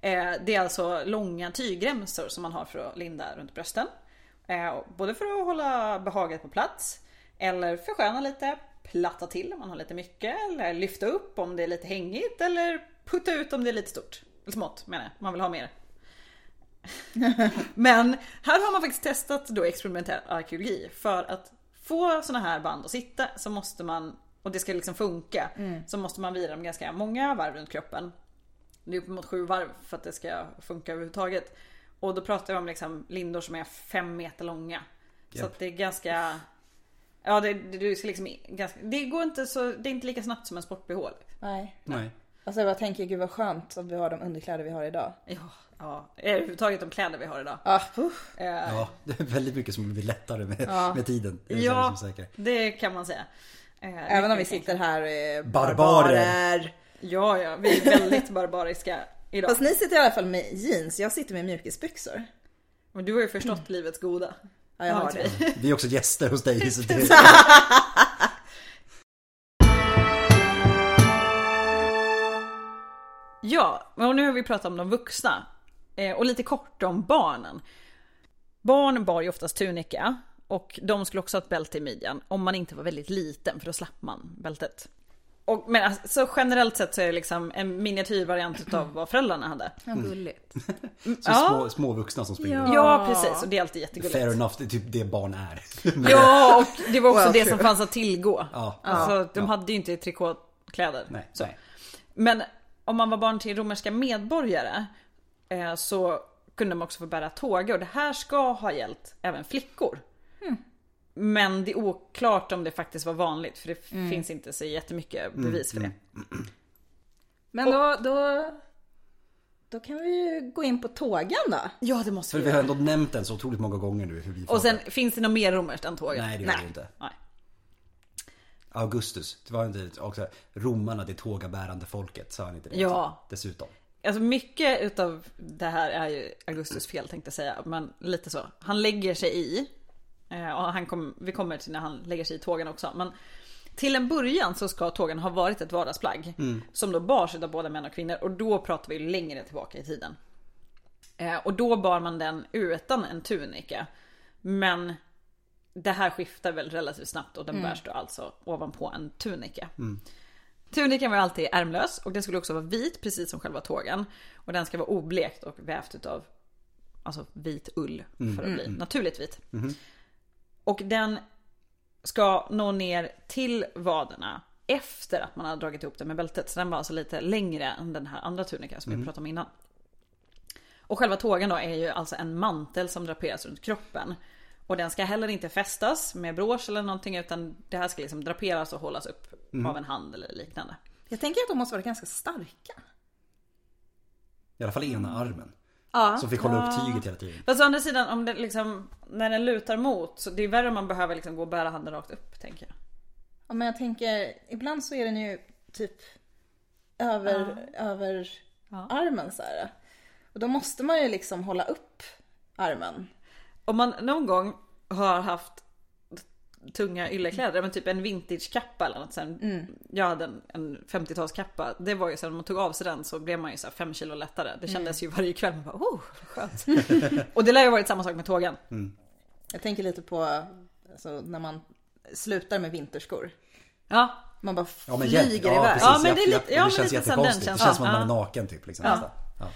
Eh, det är alltså långa tygremsor som man har för att linda runt brösten. Eh, både för att hålla behaget på plats. Eller försköna lite. Platta till om man har lite mycket. Eller lyfta upp om det är lite hängigt. Eller putta ut om det är lite stort. Eller smått menar jag, man vill ha mer. <laughs> Men här har man faktiskt testat då experimentell arkeologi. För att få såna här band att sitta så måste man, och det ska liksom funka, så måste man vila dem ganska många varv runt kroppen. Det är uppemot sju varv för att det ska funka överhuvudtaget. Och då pratar vi om liksom lindor som är fem meter långa. Så Japp. att det är ganska... Ja, det, det, det, ska liksom, ganska, det går inte så, det är inte lika snabbt som en sport-bh. Nej. Nej. Alltså jag bara tänker, gud vad skönt att vi har de underkläder vi har idag. Ja, ja, överhuvudtaget de kläder vi har idag. Ah, uff. Eh, Ja, det är väldigt mycket som blir lättare med, med tiden. Det Ja, ja. det kan man säga. Eh, Även om vi sitter här eh, Barbarer. barbarer. Ja, ja, vi är väldigt <laughs> barbariska idag. Fast ni sitter i alla fall med jeans, jag sitter med mjukisbyxor. Men du har ju förstått livets goda. Ja, jag har det. vi. Vi <laughs> är också gäster hos dig. Så det, <laughs> Ja, och nu har vi pratat om de vuxna. Eh, och lite kort om barnen. Barn bar ju oftast tunika. Och de skulle också ha ett bälte i midjan. Om man inte var väldigt liten, för då slapp man bältet. Och, men alltså, så generellt sett så är det liksom en miniatyrvariant utav vad föräldrarna hade. Ja, gulligt. <laughs> så Ja. små, små vuxna som springer runt. Ja, precis. Och det är alltid jättegulligt. Fair enough, det är typ det barn är. <laughs> Ja, och det var också Well, det true. som fanns att tillgå. Ja. Alltså, de Ja. hade ju inte trikåkläder. Nej, så. nej. Men om man var barn till romerska medborgare eh, så kunde man också få bära tåga och det här ska ha gällt även flickor. Men det är oklart om det faktiskt var vanligt för det finns inte så jättemycket bevis för det. Men då, då, då kan vi ju gå in på tågan då. Ja det måste För vi vi har ändå nämnt den så otroligt många gånger nu. Hur vi Och sen finns det något mer romerskt än tågen? Nej det gör det inte. Nej. Augustus, det var inte också romarna det tågabärande folket, sa han inte det? Ja. Dessutom. Alltså mycket utav det här är ju Augustus fel tänkte jag säga. Men lite så. Han lägger sig i. eh, Och han kom, vi kommer till när han lägger sig i tågen också. Men till en början så ska tågen ha varit ett vardagsplagg. Som då bars av både män och kvinnor. Och då pratar vi längre tillbaka i tiden. Eh, Och då bar man den utan en tunika. Men det här skiftar väl relativt snabbt och den bärs då alltså ovanpå en tunika. Tunikan var alltid ärmlös och den skulle också vara vit precis som själva tågen. Och den ska vara oblekt och vävt utav alltså vit ull för att bli naturligt vit. Och den ska nå ner till vaderna efter att man har dragit ihop den med bältet. Så den var alltså lite längre än den här andra tunikan som vi pratade om innan. Och själva tågen då är ju alltså en mantel som draperas runt kroppen. Och den ska heller inte fästas med brås eller någonting utan det här ska liksom draperas och hållas upp av en hand eller liknande. Jag tänker att de måste vara ganska starka. I alla fall ena armen. Ja. Som fick hålla upp tyget hela tiden. Fast å andra sidan om det liksom när den lutar mot så det är värre om man behöver liksom gå och bära handen rakt upp tänker jag. Ja, men jag tänker, ibland så är den ju typ över, över Ja. armen så här. Och då måste man ju liksom hålla upp armen. Om man någon gång har haft tunga yllekläder, men typ en vintagekappa eller något sen. Jag hade en, en 50-talskappa. Det var ju så när man tog av sig den så blev man ju så här 5 kilo lättare. Det kändes ju varje kväll. Man bara, oh, skönt. <laughs> och det lär ju ha varit samma sak med tågen. Jag tänker lite på alltså, när man slutar med vinterskor. Ja, Man bara Ja men flyger. Ja, iväg. precis. Ja, men det är Jag- lite- ja, det men känns jättekonstigt. Det känns som att man Ja. är naken typ. Liksom, Ja. Ja.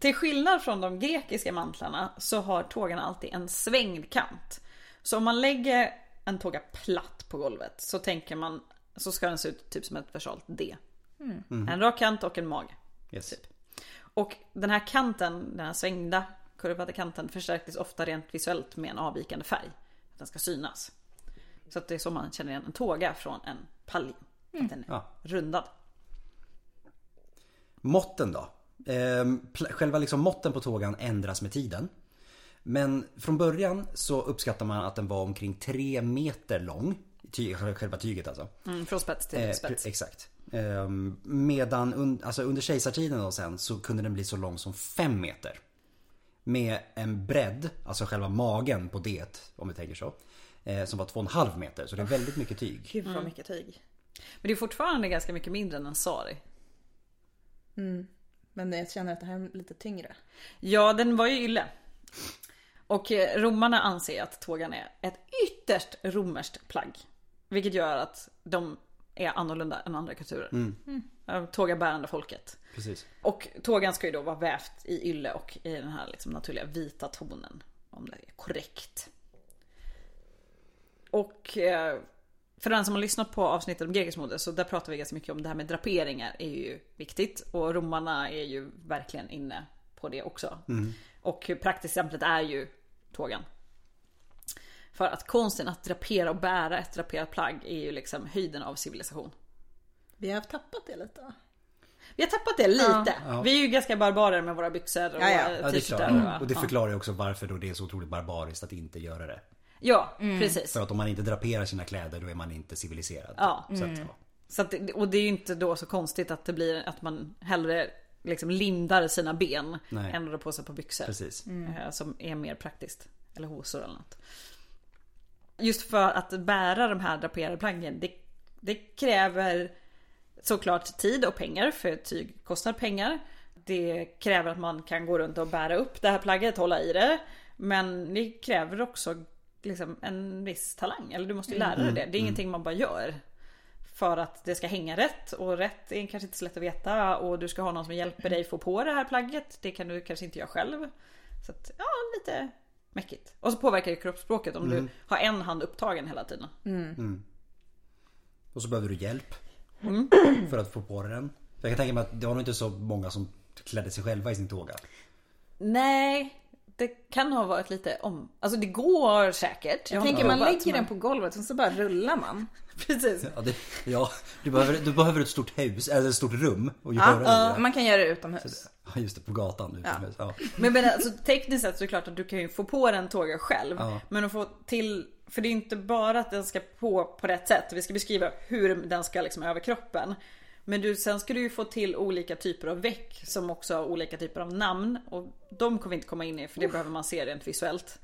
Till skillnad från de grekiska mantlarna så har tågarna alltid en svängd kant. Så om man lägger en tåga platt på golvet så tänker man så ska den se ut typ som ett versalt D. En rak kant och en mage. Yes. Typ. Och den här kanten, den här svängda kurvade kanten förstärktes ofta rent visuellt med en avvikande färg. Att den ska synas. Så att det är så man känner igen en tåga från en palj. Att den är Ja. rundad. Måtten då? Ehm, själva liksom måtten på tågan ändras med tiden. Men från början så uppskattar man att den var omkring 3 meter lång. Ty, själva tyget alltså. Mm, från spets till Eh, spets. exakt. Ehm, medan un, alltså under kejsartiden då sen så kunde den bli så lång som 5 meter. Med en bredd, alltså själva magen på det om vi tänker så. Eh, som var 2,5 meter. Så det är väldigt mycket tyg. Gud vad mycket tyg. Men det är fortfarande ganska mycket mindre än en sari. Men jag känner att det här är lite tyngre. Ja, den var ju ylle. Och eh, romarna anser att tågan är ett ytterst romerskt plagg. Vilket gör att de är annorlunda än andra kulturer. Mm. Tågabärande folket. Precis. Och tågan ska ju då vara vävt i ylle och i den här liksom naturliga vita tonen. Om det är korrekt. Och eh, för den som har lyssnat på avsnittet om grekisk mode så där pratar vi ganska mycket om det här med draperingar är ju viktigt. Och romarna är ju verkligen inne på det också. Och praktexemplet är ju tågan. För att konsten att drapera och bära ett draperat plagg är ju liksom höjden av civilisation. Vi har tappat det lite? Vi har tappat det lite. Vi är ju ganska barbarer med våra byxor och Ja, ja. våra Ja, det är t-shirtar. klart. och- Och det ja. förklarar ju också varför då det är så otroligt barbariskt att inte göra det. Ja, precis. För att om man inte draperar sina kläder då är man inte civiliserad. Ja. Så att, ja. Så att, och det är ju inte då så konstigt att det blir att man hellre liksom lindar sina ben Nej. än drar på sig på byxor. Precis. Eh, Som är mer praktiskt. Eller hosor eller något. Just för att bära de här draperade plaggen. Det, det kräver såklart tid och pengar. För tyg kostar pengar. Det kräver att man kan gå runt och bära upp det här plagget, hålla i det. Men det kräver också liksom en viss talang. Eller du måste ju lära dig det. Det är ingenting man bara gör. För att det ska hänga rätt och rätt är kanske inte så lätt att veta och du ska ha någon som hjälper dig få på det här plagget. Det kan du kanske inte göra själv. Så att, ja, lite mäckigt. Och så påverkar det kroppsspråket om du har en hand upptagen hela tiden. Och så behöver du hjälp. Mm. För att få på dig den. Jag kan tänka mig att det var nog inte så många som klädde sig själva i sin tåga. Nej, det kan ha varit lite om... Alltså det går säkert. Jag har tänker man lägger men- den på golvet och så bara rullar man. <laughs> Precis. Ja, det, ja du, behöver, du behöver ett stort hus, eller ett stort rum och Ja, göra det. man kan göra det utomhus. Ja just det, på gatan utomhus. Ja. Men, men alltså, tekniskt sett så är det klart att du kan ju få på den tåga själv. Ja. Men att få till, för det är inte bara att den ska på på rätt sätt. Vi ska beskriva hur den ska liksom över kroppen. Men du, sen ska du ju få till olika typer av väck som också har olika typer av namn. Och de kommer vi inte komma in i för det behöver man se rent visuellt.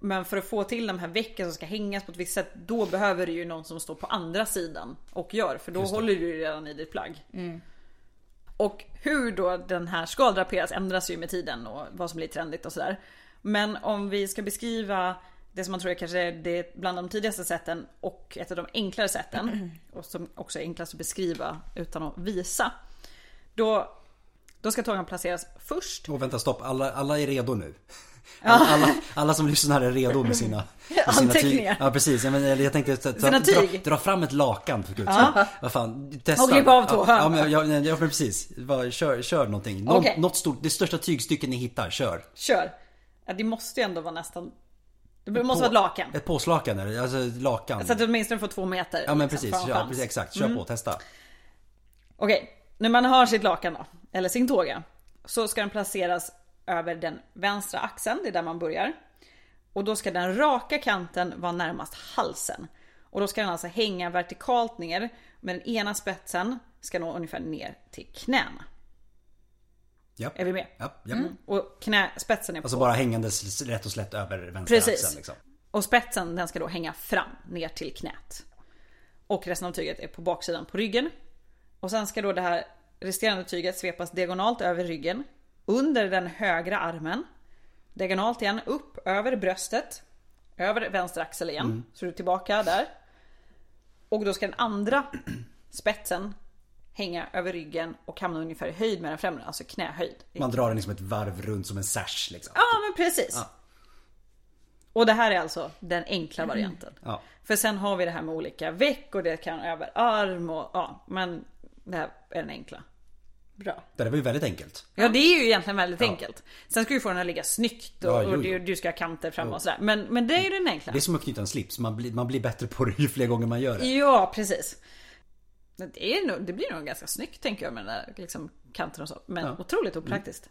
Men för att få till de här väcken som ska hängas på ett visst sätt. Då behöver du ju någon som står på andra sidan och gör. För då håller du ju redan i ditt plagg. Och hur då den här ska draperas ändras ju med tiden och vad som blir trendigt och sådär. Men om vi ska beskriva det som man tror är kanske det bland de tidigaste sätten och ett av de enklare sätten <clears throat> och som också är enklast att beskriva utan att visa. Då, då ska tågan placeras först. Och vänta stopp, alla, alla är redo nu. Alla, alla, alla som lyssnar är redo med sina, med sina tyg. Ja precis, jag, jag tänkte ta, ta, dra, dra fram ett lakan för guds skull. Vad fan, testa. Och klippa av tå. Ja, ja, men, ja, men precis. Bara, kör, kör någonting. Nå, Okej. Något stort, det största tygstycket ni hittar, kör. Kör! Ja, det måste ju ändå vara nästan Det måste vara ett lakan. Ett påslakan eller? Alltså ett lakan. Så att du åtminstone får två meter. Ja men liksom, precis, ja, precis exakt. Kör på, testa. Okej, när man har sitt lakan då, eller sin tåga, så ska den placeras över den vänstra axeln, det är där man börjar. Och då ska den raka kanten vara närmast halsen. Och då ska den alltså hänga vertikalt ner, men den ena spetsen ska nå ungefär ner till knäna. Ja. Är vi med? Ja, ja. Och knäspetsen är på... Alltså bara hängandes rätt och slätt över vänstra Precis. axeln liksom. Och spetsen den ska då hänga fram ner till knät. Och resten av tyget är på baksidan på ryggen. Och sen ska då det här resterande tyget svepas diagonalt över ryggen. Under den högra armen. Diagonalt igen upp över bröstet. Över vänster axel igen. Så du är tillbaka där. Och då ska den andra spetsen hänga över ryggen och hamna ungefär i höjd med den främre, alltså knähöjd. Man drar den liksom ett varv runt som en sash liksom. Ja men precis. Ja. Och det här är alltså den enkla varianten. Ja. För sen har vi det här med olika veck och det kan över arm och ja, men det här är den enkla. Bra. Det där var ju väldigt enkelt. Ja det är ju egentligen väldigt enkelt. Sen ska du få den att ligga snyggt och, Ja, jo, och jo. du, du ska ha kanter fram och sådär. Men, men det är ju den enkla. Det är som att knyta en slips. Man blir, man blir bättre på det ju fler gånger man gör det. Ja precis. Det, är nog, det blir nog ganska snyggt tänker jag med den där liksom, kanten och så. Men Ja. otroligt opraktiskt.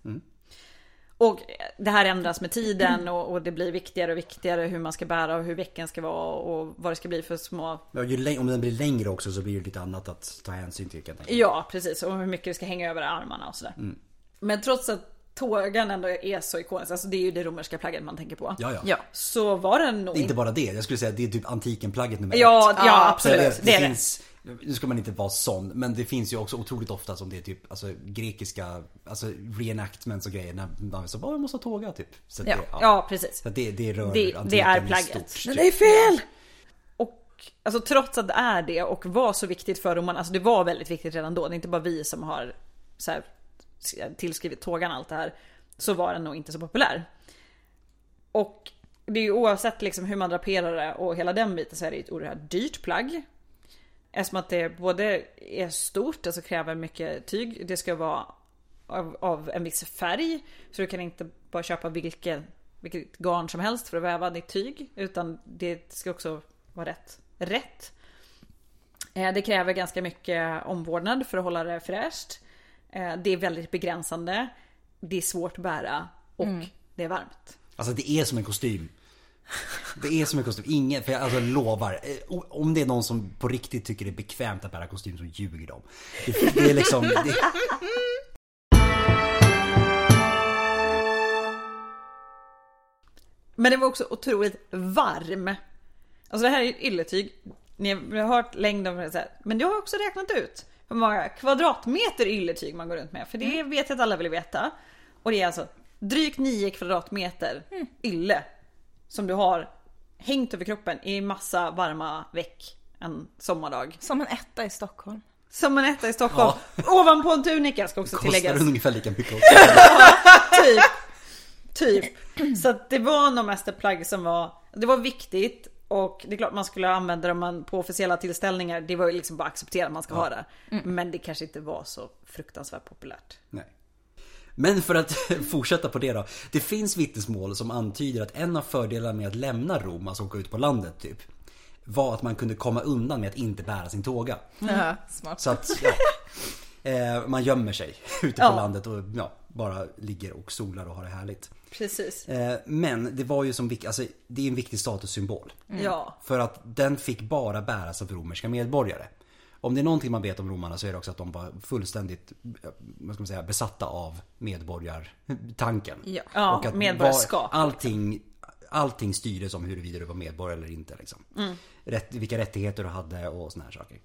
Och det här ändras med tiden och, och det blir viktigare och viktigare hur man ska bära och hur veckan ska vara och vad det ska bli för små Ja, ju om den blir längre också så blir det lite annat att ta hänsyn till kan jag tänka. Ja precis och hur mycket det ska hänga över armarna och sådär. Mm. Men trots att tågan ändå är så ikonisk, alltså det är ju det romerska plagget man tänker på. Ja, ja. Ja. Så var den nog Inte bara det, jag skulle säga att det är typ antiken-plagget nummer Ja, ett. ja, absolut. Det, det, det är det. finns, nu ska man inte vara sån, men det finns ju också otroligt ofta som det är typ alltså, grekiska alltså, reenactments och grejer när man så bara, jag måste ha tåga typ. Så Ja. det, ja. Ja precis. Så det, det rör Det- det antiken är i plagget. stort, Men typ. det är fel! Och alltså trots att det är det och var så viktigt för romarna, alltså det var väldigt viktigt redan då. Det är inte bara vi som har så här, tillskrivit tågan allt det här. Så var den nog inte så populär. Och det är ju oavsett liksom hur man draperar det och hela den biten så är det ett oerhört dyrt plagg. Eftersom att det både är stort, alltså kräver mycket tyg. Det ska vara av, av en viss färg. Så du kan inte bara köpa vilket, vilket garn som helst för att väva ditt tyg. Utan det ska också vara rätt. rätt. Eh, det kräver ganska mycket omvårdnad för att hålla det fräscht. Eh, Det är väldigt begränsande. Det är svårt att bära och det är varmt. Alltså det är som en kostym. Det är som en kostym. Ingen, för jag alltså, lovar. eh, Om det är någon som på riktigt tycker det är bekvämt att bära kostym så ljuger de. Det, det är liksom... Det, Men det var också otroligt varm. Alltså det här är ju ett ylletyg. Ni har hört längden, men jag har också räknat ut många kvadratmeter ylletyg man går runt med. För det vet jag att alla vill veta. Och det är alltså drygt 9 kvadratmeter ylle. Som du har hängt över kroppen i massa varma veck en sommardag. Som en etta i Stockholm. Som en etta i Stockholm. Ovanpå en tunika ska också kostar tilläggas. ungefär lika mycket också. <laughs> typ. Typ. Så att det var nog mest ett plagg som var, det var viktigt och det är klart man skulle använda det man på officiella tillställningar. Det var ju liksom bara acceptera att man ska ha det. Men det kanske inte var så fruktansvärt populärt. Nej. Men för att <laughs> fortsätta på det då. Det finns vittnesmål som antyder att en av fördelarna med att lämna Rom, alltså åka ut på landet typ. Var att man kunde komma undan med att inte bära sin tåga. Ja, smart. Så att, ja. <laughs> Eh, man gömmer sig <laughs> ute på Ja. landet och ja, bara ligger och solar och har det härligt. Precis. Eh, men det var ju som alltså, det är en viktig statussymbol. Ja. För att den fick bara bäras av romerska medborgare. Om det är någonting man vet om romarna så är det också att de var fullständigt eh, vad ska man säga, besatta av medborgartanken. Ja. Ja, Och att medborgarskap. var- allting, allting styrdes om huruvida du var medborgare eller inte. Liksom. Mm. Rätt, vilka rättigheter du hade och såna här saker.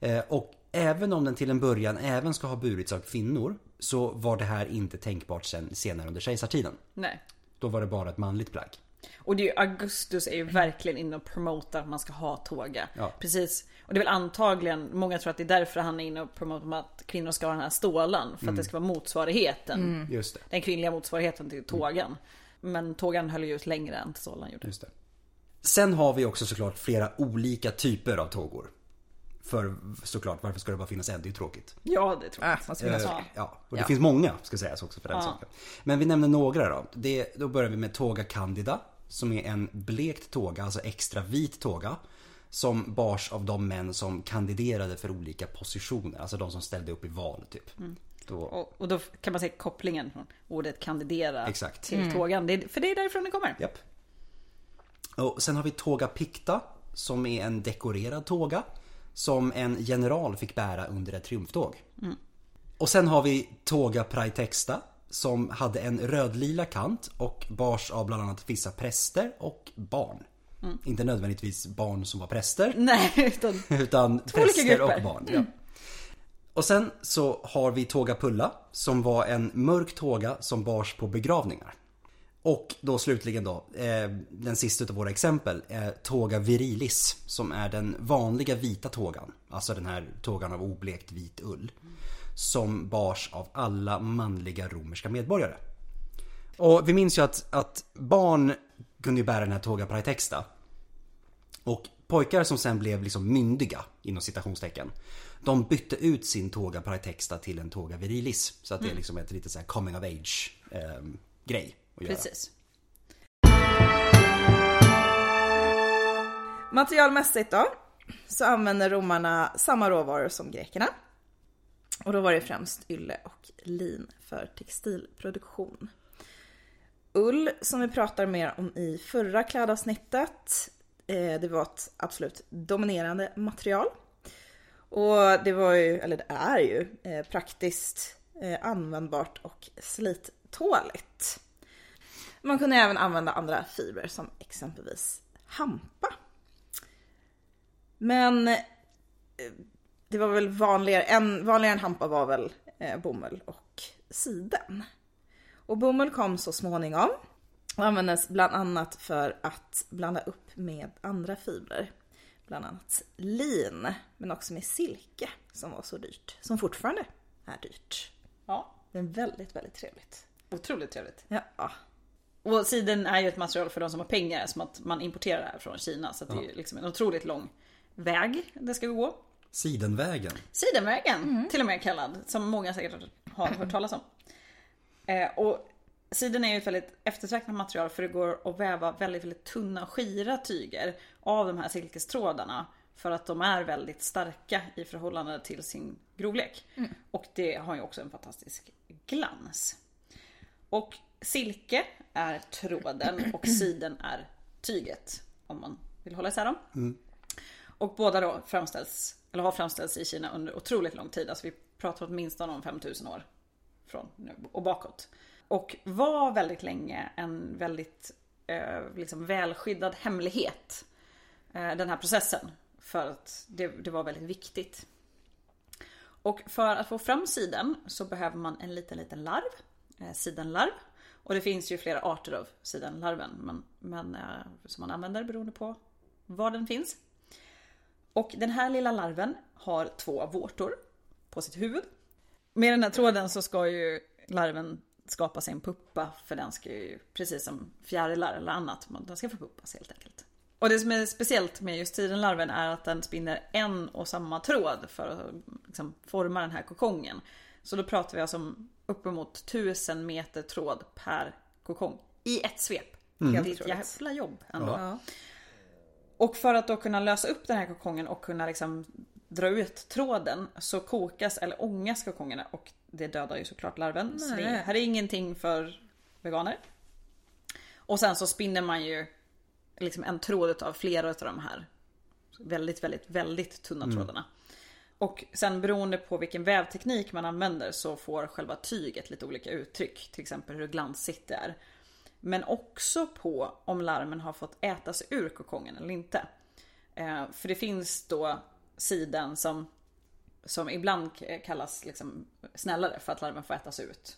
Eh, och även om den till en början även ska ha burits av kvinnor så var det här inte tänkbart sen, senare under kejsartiden. Nej. Då var det bara ett manligt plagg. Och det är ju, Augustus är ju verkligen inne och promotar att man ska ha tåga. Ja. Precis. Och det är väl antagligen, många tror att det är därför han är inne och promotar att kvinnor ska ha den här stålan. För att det ska vara motsvarigheten. Just det. Den kvinnliga motsvarigheten till tågan. Men tågan höll ju ut längre än stålan gjorde. Just det. Sen har vi också såklart flera olika typer av tågor. För såklart, varför ska det bara finnas en? Det är ju tråkigt. Ja, det tror jag. Äh, måste finnas Eh, fler. Ja, och det Ja. finns många ska sägas också för den Ja. saken. Men vi nämner några då. Det, då börjar vi med Tåga Candida. som är en blekt tåga, alltså extra vit tåga. Som bars av de män som kandiderade för olika positioner, alltså de som ställde upp i val typ. Då, Och, och då kan man se kopplingen från ordet kandidera Exakt. till tågan. Det, är- för det är därifrån det kommer. Japp. Och sen har vi Tåga Picta som är en dekorerad tåga som en general fick bära under ett triumftåg. Och sen har vi Tåga Praetexta som hade en rödlila kant och bars av bland annat vissa präster och barn. Inte nödvändigtvis barn som var präster <laughs> Nej, utan <laughs> utan präster och barn. Ja. Och sen så har vi Tåga Pulla som var en mörk tåga som bars på begravningar. Och då slutligen då, eh, den sista utav våra exempel är Tåga Virilis som är den vanliga vita tågan. Alltså den här tågan av oblekt vit ull. Som bars av alla manliga romerska medborgare. Och vi minns ju att, att barn kunde ju bära den här Tåga Praetexta. Och pojkar som sen blev liksom myndiga, inom citationstecken. De bytte ut sin Tåga Praetexta till en Tåga Virilis. Så att det är liksom ett lite så här coming of age eh, grej att göra. precis. Materialmässigt då, så använder romarna samma råvaror som grekerna. Och då var det främst ylle och lin för textilproduktion. Ull, som vi pratar mer om i förra klädavsnittet, eh, det var ett absolut dominerande material. Och det var ju, eller det är ju, eh, praktiskt eh, användbart och slittåligt. Man kunde även använda andra fibrer som exempelvis hampa. Men eh, det var väl vanligare, en, vanligare än hampa var väl eh, bomull och siden. Och bomull kom så småningom och användes bland annat för att blanda upp med andra fibrer. Bland annat lin, men också med silke som var så dyrt. Som fortfarande är dyrt. Ja, Men väldigt, väldigt trevligt. otroligt trevligt. Ja, Och siden är ju ett material för de som har pengar som att man importerar det här från Kina. Så att det är ju liksom en otroligt lång väg det ska gå. Sidenvägen. Sidenvägen till och med kallad, som många säkert har hört <clears throat> talas om. Eh, och siden är ju ett väldigt eftertraktat material för det går att väva väldigt, väldigt tunna och skira tyger av de här silkestrådarna. För att de är väldigt starka i förhållande till sin grovlek. Och det har ju också en fantastisk glans. Och silke är tråden och siden är tyget. Om man vill hålla isär dem. Och båda då framställs, eller har framställts i Kina under otroligt lång tid. Alltså vi pratar åtminstone om 5000 år från nu och bakåt. Och var väldigt länge en väldigt eh, liksom välskyddad hemlighet. Eh, den här processen. För att det, det var väldigt viktigt. Och för att få fram siden så behöver man en liten, liten larv. Eh, sidenlarv. Och det finns ju flera arter av sidenlarven. Men, men eh, som man använder beroende på var den finns. Och den här lilla larven har två vårtor på sitt huvud. Med den här tråden så ska ju larven skapa sig en puppa för den ska ju, precis som fjärilar eller annat, den ska förpuppas helt enkelt. Och det som är speciellt med just sidenlarven är att den spinner en och samma tråd för att liksom forma den här kokongen. Så då pratar vi alltså om uppemot 1000 meter tråd per kokong i ett svep. Det är ett jävla jobb ändå. ja. Och för att då kunna lösa upp den här kokongen och kunna liksom dra ut tråden så kokas eller ångas kokongerna och det dödar ju såklart larven. Så det Nej. här är ingenting för veganer. Och sen så spinner man ju liksom en tråd av flera av de här väldigt, väldigt, väldigt tunna trådarna. Och sen beroende på vilken vävteknik man använder så får själva tyget lite olika uttryck. Till exempel hur glansigt det är. Men också på om larmen har fått äta sig ur kokongen eller inte. Eh, för det finns då siden som, som ibland kallas liksom snällare för att larven får ätas ut.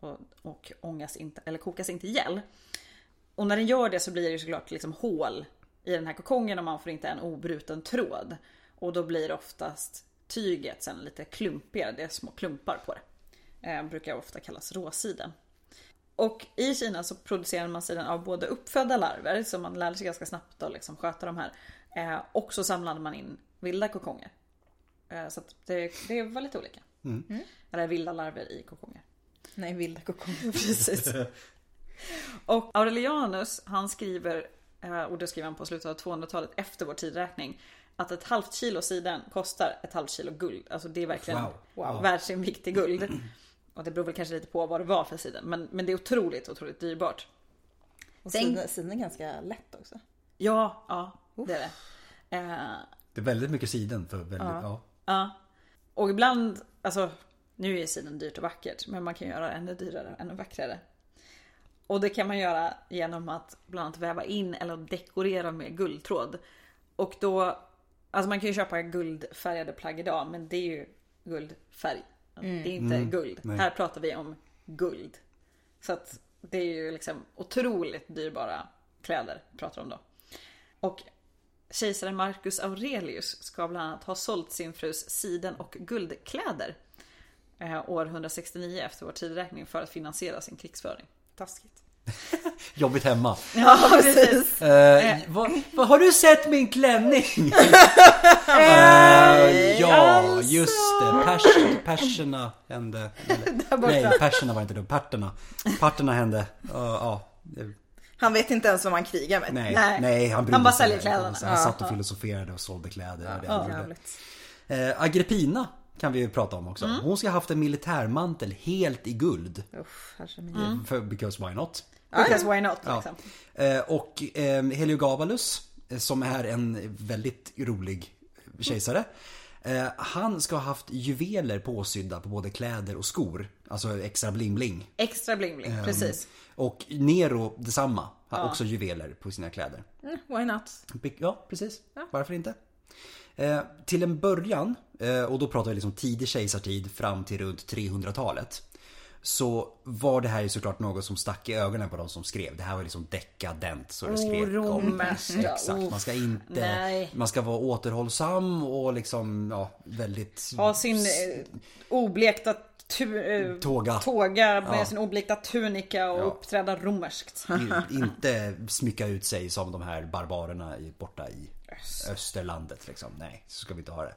Och, och ångas inte, eller kokas inte ihjäl. Och när den gör det så blir det såklart liksom hål i den här kokongen och man får inte en obruten tråd. Och då blir oftast tyget sen lite klumpigare, det är små klumpar på det. Eh, brukar ofta kallas råsiden. Och i Kina så producerar man siden av både uppfödda larver, så man lärde sig ganska snabbt att liksom sköta de här. Eh, och så samlade man in vilda kokonger. Eh, så att det, det var lite olika. Eller vilda larver i kokonger. Nej, vilda kokonger. <laughs> Precis. Och Aurelianus, han skriver, eh, och det skriver han på slutet av 200-talet efter vår tidräkning, att ett halvt kilo siden kostar ett halvt kilo guld. Alltså det är verkligen Wow. wow. värt sin vikt i guld. Och det beror väl kanske lite på vad det var för siden. Men, men det är otroligt, otroligt dyrbart. Och Sen- siden, är ganska lätt också. Ja, ja det är det. Eh, Det är väldigt mycket siden för väldigt, ja. Ja. Och ibland, alltså nu är siden dyrt och vackert, men man kan göra det ännu dyrare och ännu vackrare. Och det kan man göra genom att bland annat väva in eller dekorera med guldtråd. Och då, alltså man kan ju köpa guldfärgade plagg idag, men det är ju guldfärg. Det är inte guld. nej. Här pratar vi om guld. Så att det är ju liksom otroligt dyrbara kläder vi pratar om då. Och kejsaren Marcus Aurelius ska bland annat ha sålt sin frus siden och guldkläder eh, år 169 efter vår tidräkning för att finansiera sin krigsföring. Taskigt. <laughs> Jobbigt hemma. Ja, precis. Eh, vad, vad, har du sett min klänning? <laughs> Eh, ja, just det. Pers, perserna hände. <laughs> Eller, nej, perserna var inte det. Parterna. Parterna hände. Uh, ja. det- Han vet inte ens vad man krigar med. Nej, Nej. nej, han Han bara säljer kläderna. Han satt och filosoferade och sålde kläder. det gjorde. Jävligt. Eh, Agrippina kan vi ju prata om också. Mm. Hon ska ha haft en militärmantel helt i guld. Herre min. För, because why not? Because why not Ja. liksom. Eh, och eh, Heliogabalus, eh, som är en väldigt rolig kejsare. Eh, han ska ha haft juveler påsydda på både kläder och skor. Alltså extra bling-bling. Extra bling bling, precis. Och Nero detsamma. Har också juveler på sina kläder. Mm, why not? Ja, precis. Varför inte? Eh, till en början, eh, och då pratar vi liksom tidig kejsartid fram till runt 300-talet. Så var det här ju såklart något som stack i ögonen på de som skrev. Det här var liksom dekadent så det skrek om. Exakt, man ska inte... nej. Man ska vara återhållsam och liksom, ja, väldigt... Ha sin eh, oblekta tu, eh, Tåga. tåga med Ja. sin oblekta tunika och Ja. uppträda romerskt. i- inte smycka ut sig som de här barbarerna borta i Österlandet liksom. Nej, så ska vi inte ha det.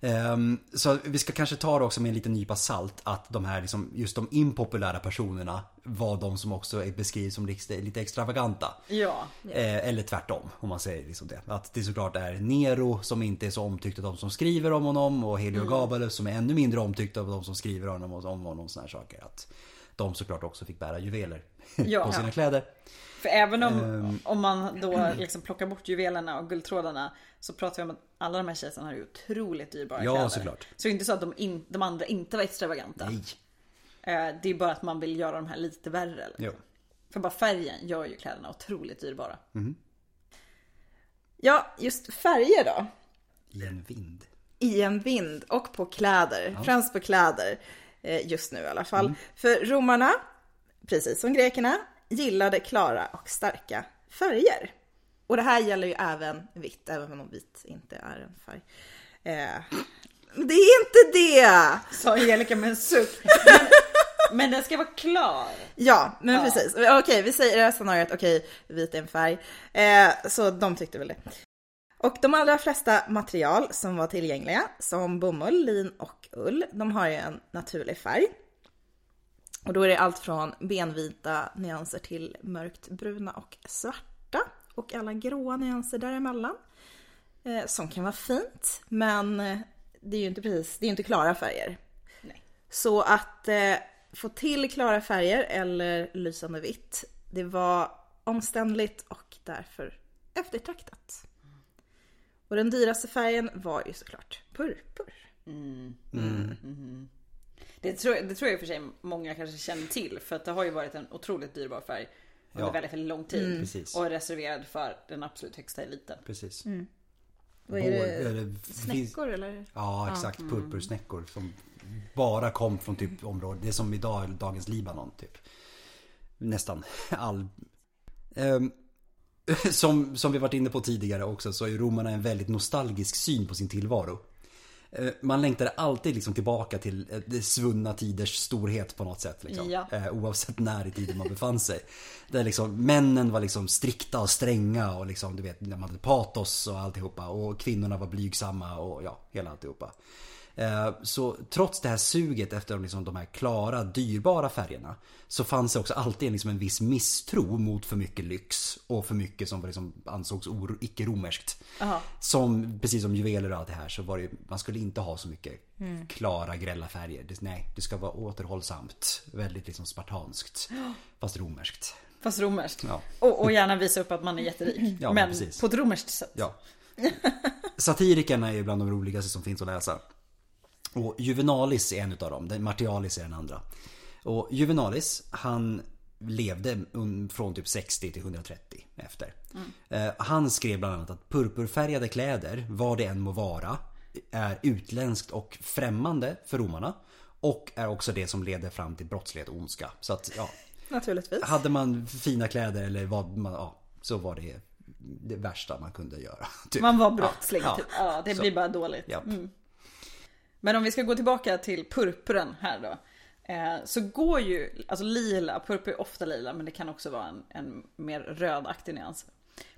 Ehm, så vi ska kanske ta det också med en liten nypa salt att de här liksom, just de impopulära personerna var de som också är- beskrivs som lite extravaganta. Ja. Eh, eller tvärtom om man säger liksom det. Att det såklart är Nero som inte är så omtyckt av de som skriver om honom och Heliogabalus som är ännu mindre omtyckt av de som skriver om honom och om honom såna här saker. Att de såklart också fick bära juveler <laughs> Ja. på sina kläder. För även om, Ehm. om man då liksom plockar bort juvelerna och guldtrådarna så pratar vi om att alla de här kejsarna har ju otroligt dyrbara Ja, kläder. såklart. Så det är inte så att de, in, de andra inte var extravaganta. Nej. Eh, Det är bara att man vill göra de här lite värre. Liksom. Jo. För bara färgen gör ju kläderna otroligt dyrbara. Ja, just färger då. I en vind. I en vind och på kläder. Främst på kläder. eh, Just nu i alla fall. För romarna, precis som grekerna, gillade klara och starka färger. Och det här gäller ju även vitt, även om vitt inte är en färg. Eh, det är inte det! Sa Angelica med en suck. Men, men den ska vara klar. Ja, men precis. Okej, vi säger i det här scenariot, okej, vit är en färg. Eh, så de tyckte väl det. Och de allra flesta material som var tillgängliga, som bomull, lin och ull, de har ju en naturlig färg. Och då är det allt från benvita nyanser till mörkt bruna och svarta och alla gråa nyanser däremellan. Eh, som kan vara fint, men eh, det är ju inte precis, det är inte klara färger. Nej. Så att eh, få till klara färger eller lysande vitt, det var omständligt och därför eftertraktat. Och den dyraste färgen var ju såklart purpur. Det tror, det tror jag i och för sig många kanske känner till. För att det har ju varit en otroligt dyrbar färg. Under Ja. väldigt, väldigt lång tid. Precis. Och är reserverad för den absolut högsta eliten. Precis. Vad är det? eller- Snäckor eller? Ja, exakt. Purpursnäckor som bara kom från typ området. Det är som idag, dagens Libanon typ. Nästan all... Ehm, <laughs> som, som vi varit inne på tidigare också så är ju romarna en väldigt nostalgisk syn på sin tillvaro. Eh, Man längtade alltid liksom tillbaka till eh, svunna tiders storhet på något sätt. Liksom. Ja. Eh, Oavsett när i tiden man befann sig. Där liksom männen var liksom strikta och stränga och liksom du vet, man hade patos och alltihopa. Och kvinnorna var blygsamma och ja, hela alltihopa. Eh, Så trots det här suget efter liksom de här klara, dyrbara färgerna så fanns det också alltid liksom en viss misstro mot för mycket lyx och för mycket som liksom ansågs icke-romerskt. Som, precis som juveler och allt det här så var det man skulle inte ha så mycket klara grälla färger. Det, nej, det ska vara återhållsamt. Väldigt liksom spartanskt. <gasps> Fast romerskt. Fast romerskt. Ja. Och, och gärna visa upp att man är jätterik. <laughs> Ja, men precis. på ett romerskt sätt. Ja. <laughs> Satirikerna är ju bland de roligaste som finns att läsa. Och Juvenalis är en utav dem. Martialis är den andra. Och Juvenalis, han levde från typ 60 till 130 efter. Eh, Han skrev bland annat att purpurfärgade kläder, vad det än må vara, är utländskt och främmande för romarna. Och är också det som leder fram till brottslighet och ondska. Så att, ja. <laughs> Naturligtvis. Hade man fina kläder eller vad man, ja, så var det det värsta man kunde göra. <laughs> Typ. Man var brottsling. Ja, typ. ja det Så. blir bara dåligt. Japp. Men om vi ska gå tillbaka till purpuren här då. Eh, så går ju, alltså lila, purpur är ofta lila men det kan också vara en, en mer rödaktig nyans.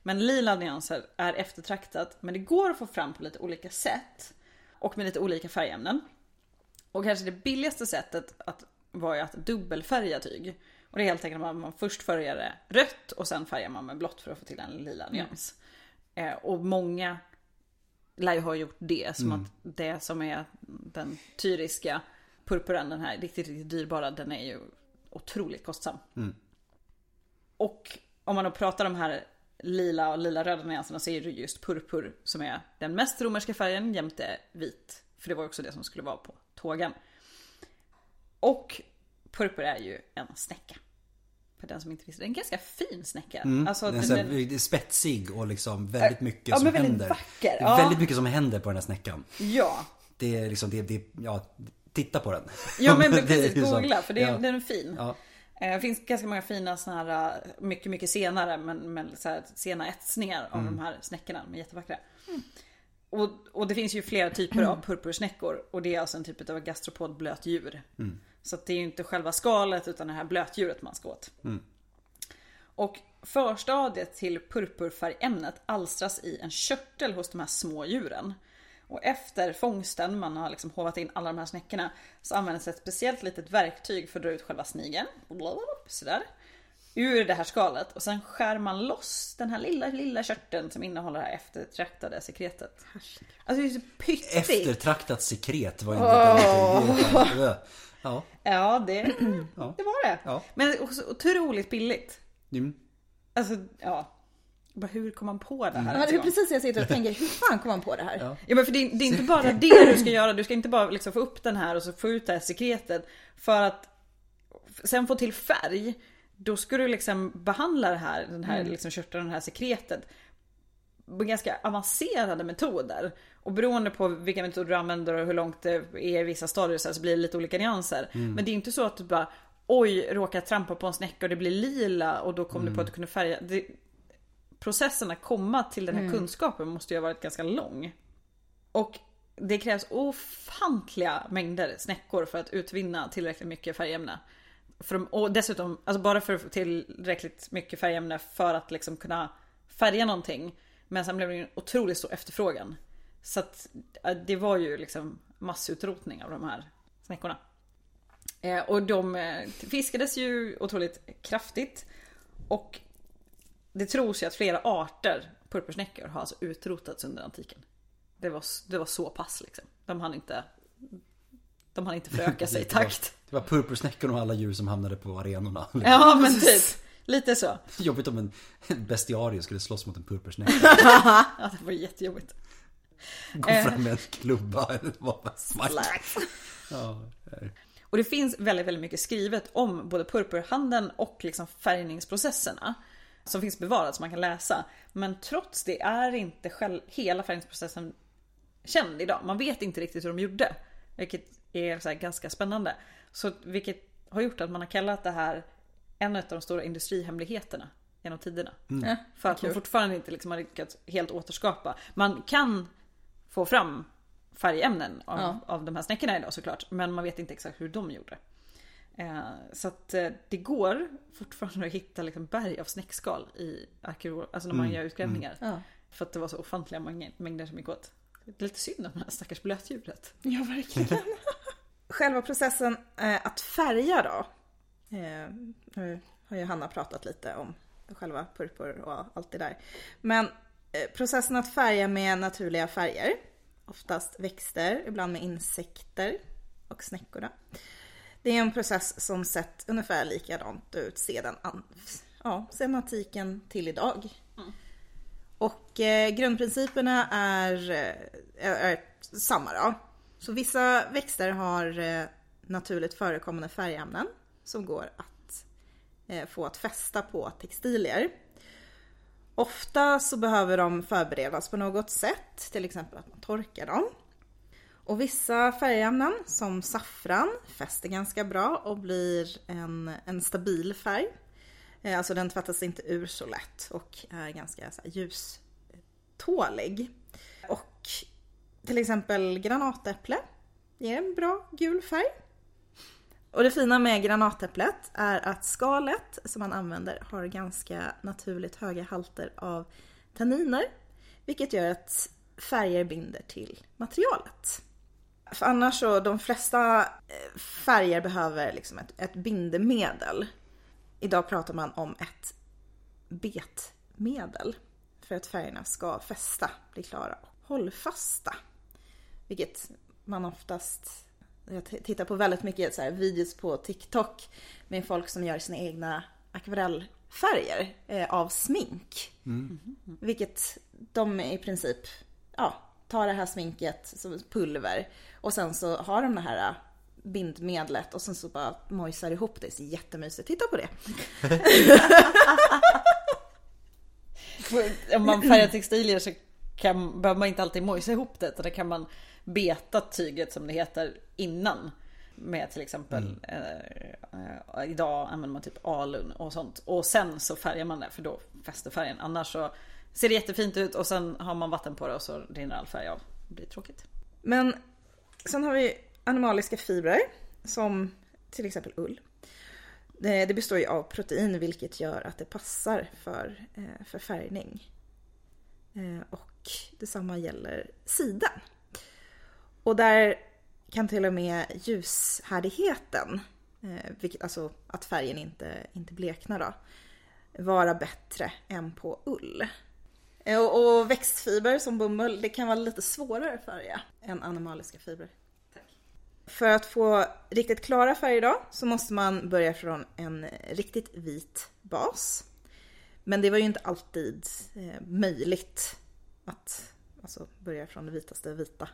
Men lila nyanser är eftertraktat men det går att få fram på lite olika sätt. Och med lite olika färgämnen. Och kanske det billigaste sättet att, var ju att dubbelfärga tyg. Och det är helt enkelt att man först färgar det rött och sen färgar man med blått för att få till en lila nyans. Eh, och många lär ju ha gjort det. Som att det som är den tyriska purpuren, den här riktigt, riktigt dyrbara, den är ju otroligt kostsam. Och om man då pratar om de här lila och lila röda nyanserna så är det just purpur som är den mest romerska färgen jämte vit. För det var också det som skulle vara på tågen. Och purpur är ju en snäcka. För den som inte visste. En ganska fin snäcka. Alltså, Den är den- den- spetsig och liksom väldigt mycket ja, som väldigt händer. vacker, ja. väldigt mycket som händer på den här snäckan. Ja, Det är liksom, det, det, ja, titta på den. Ja men <laughs> precis, googla för det, Ja. den är fin. Ja. Eh, Det finns ganska många fina såna här, eh, mycket mycket senare men, men så här, sena etsningar av Mm. de här snäckorna. De är jättevackra. Och, och det finns ju flera typer av <clears throat> purpursnäckor och det är alltså en typ av gastropodblöt djur. Mm. Så att det är ju inte själva skalet utan det här blötdjuret man ska åt. Mm. Och förstadiet till purpurfärgämnet alstras i en körtel hos de här små djuren. Och efter fångsten, man har liksom hovat in alla de här snäckorna, så används ett speciellt litet verktyg för att dra ut själva snigeln. Sådär. Ur det här skalet och sen skär man loss den här lilla, lilla körteln som innehåller det här eftertraktade sekretet. Alltså det är så pyttigt. Eftertraktat sekret var en liten... Oh. Ja. Ja, det, <clears throat> Ja. det var det. Ja. Men också otroligt billigt. Mm. Alltså, ja. Bara hur kom man på det här? Ja, det är precis det jag sitter och tänker, hur fan kom man på det här? Ja. Ja men för det, är- det är inte bara det du ska göra. Du ska inte bara liksom få upp den här och så få ut det här sekretet. För att sen få till färg. Då ska du liksom behandla det här, den här liksom körteln, det här sekretet. Ganska avancerade metoder. Och beroende på vilka metoder du använder och hur långt det är i vissa stadier så, blir det lite olika nyanser. Men det är inte så att du bara Oj, råkar trampa på en snäcka och det blir lila och då kom du på att du kunde färga. Det, processen att komma till den här kunskapen måste ju ha varit ganska lång. Och det krävs ofantliga mängder snäckor för att utvinna tillräckligt mycket färgämne. För de, och dessutom, alltså bara för att få tillräckligt mycket färgämne för att liksom kunna färga någonting. Men sen blev det ju en otroligt stor efterfrågan. Så att det var ju liksom massutrotning av de här snäckorna. Eh, och de eh, fiskades ju otroligt kraftigt. Och det tros ju att flera arter purpursnäckor har alltså utrotats under antiken. Det var, det var så pass liksom. De hann inte De hann inte föröka sig i Det var- takt. Det var purpursnäckorna och alla djur som hamnade på arenorna. Ja men typ. Lite så. <laughs> Jobbigt om en en bestiarie skulle slåss mot en purpursnäcka. <laughs> Ja, det var jättejobbigt. Gå Eh. fram med en klubba eller vad smack. Ja, Och det finns väldigt, väldigt mycket skrivet om både purpurhandeln och liksom färgningsprocesserna. Som finns bevarat som man kan läsa. Men trots det är inte själv, hela färgningsprocessen känd idag. Man vet inte riktigt hur de gjorde. Vilket är ganska spännande. Så, vilket har gjort att man har kallat det här en av de stora industrihemligheterna genom tiderna. Ja, För att man fortfarande inte liksom har lyckats helt återskapa. Man kan få fram färgämnen av, Ja. av de här snäckorna idag såklart. Men man vet inte exakt hur de gjorde. Eh, så att eh, det går fortfarande att hitta liksom berg av snäckskal i arkeolog, alltså när man gör utgrävningar. Ja. För att det var så ofantliga mäng- mängder som gick åt. Det är lite synd om det här stackars blötdjuret. Ja, verkligen. <laughs> Själva processen eh, att färga då. Eh, nu har ju Hanna pratat lite om själva purpur och allt det där. Men eh, processen att färga med naturliga färger, oftast växter, ibland med insekter och snäckorna. Det är en process som sett ungefär likadant ut sedan, an- ja, sedan antiken till idag. Och eh, grundprinciperna är, är, är samma då. Så vissa växter har eh, naturligt förekommande färgämnen som går att eh, få att fästa på textilier. Ofta så behöver de förberedas på något sätt, till exempel att man torkar dem. Och vissa färgämnen som saffran fäster ganska bra och blir en, en stabil färg. Eh, alltså den tvättas inte ur så lätt och är ganska så här, ljustålig. Och till exempel granatäpple ger en bra gul färg. Och det fina med granatäpplet är att skalet som man använder har ganska naturligt höga halter av tanniner. Vilket gör att färger binder till materialet. För annars så, de flesta eh, färger behöver liksom ett, ett bindemedel. Idag pratar man om ett betmedel. För att färgerna ska fästa, bli klara och hållfasta. Vilket man oftast, jag tittar på väldigt mycket så här videos på TikTok med folk som gör sina egna akvarellfärger eh, av smink. Vilket de i princip, ja, tar det här sminket som pulver och sen så har de det här bindmedlet och sen så bara mojsar ihop det. Det är jättemysigt. Titta på det. <laughs> Om man färgar textilier så kan, behöver man inte alltid mojsa ihop det. Utan det kan man beta tyget som det heter innan. Med till exempel eh, eh, idag använder man typ alun och sånt. Och sen så färgar man det för då fäster färgen. Annars så ser det jättefint ut och sen har man vatten på det och så rinner all färg av. Det blir tråkigt. Men sen har vi animaliska fibrer som till exempel ull. Det, består ju av protein vilket gör att det passar för, eh, för färgning. Eh, och detsamma gäller siden. Och där kan till och med ljushärdigheten, eh, vilket, alltså att färgen inte, inte bleknar då, vara bättre än på ull. Eh, Och, och växtfiber som bomull, det kan vara lite svårare att färga än animaliska fibrer. För att få riktigt klara färger då så måste man börja från en riktigt vit bas. Men det var ju inte alltid eh, möjligt att alltså, börja från det vitaste vita.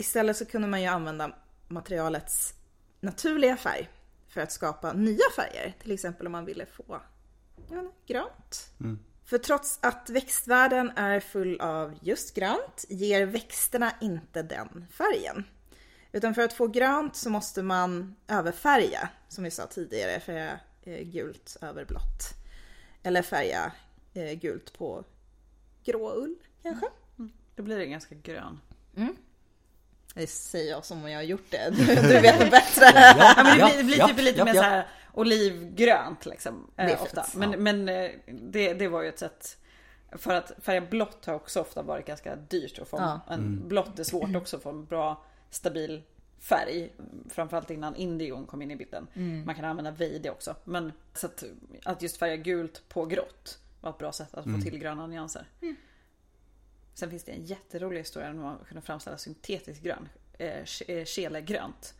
Istället så kunde man ju använda materialets naturliga färg för att skapa nya färger. Till exempel om man ville få inte, grönt. För trots att växtvärlden är full av just grönt ger växterna inte den färgen. Utan för att få grönt så måste man överfärga, som vi sa tidigare, färga eh, gult över blått. Eller färga eh, gult på grå ull kanske. Då blir det ganska grön. Det säger jag som om jag har gjort det. Du, <laughs> du vet det bättre. Ja, men det blir, det blir ja, typ lite ja, mer ja. så här olivgrönt liksom. Det är Eh, ofta. Men, men eh, det, det var ju ett sätt. För att färga blått har också ofta varit ganska dyrt att få. Ja. En, Blått är svårt också att få en bra stabil färg. Framförallt innan indigon kom in i bilden. Man kan använda vejde också. Men så att, att just färga gult på grått var ett bra sätt att få till gröna nyanser. Sen finns det en jätterolig historia om att kunna framställa syntetisk grön. Eh, Kelegrönt.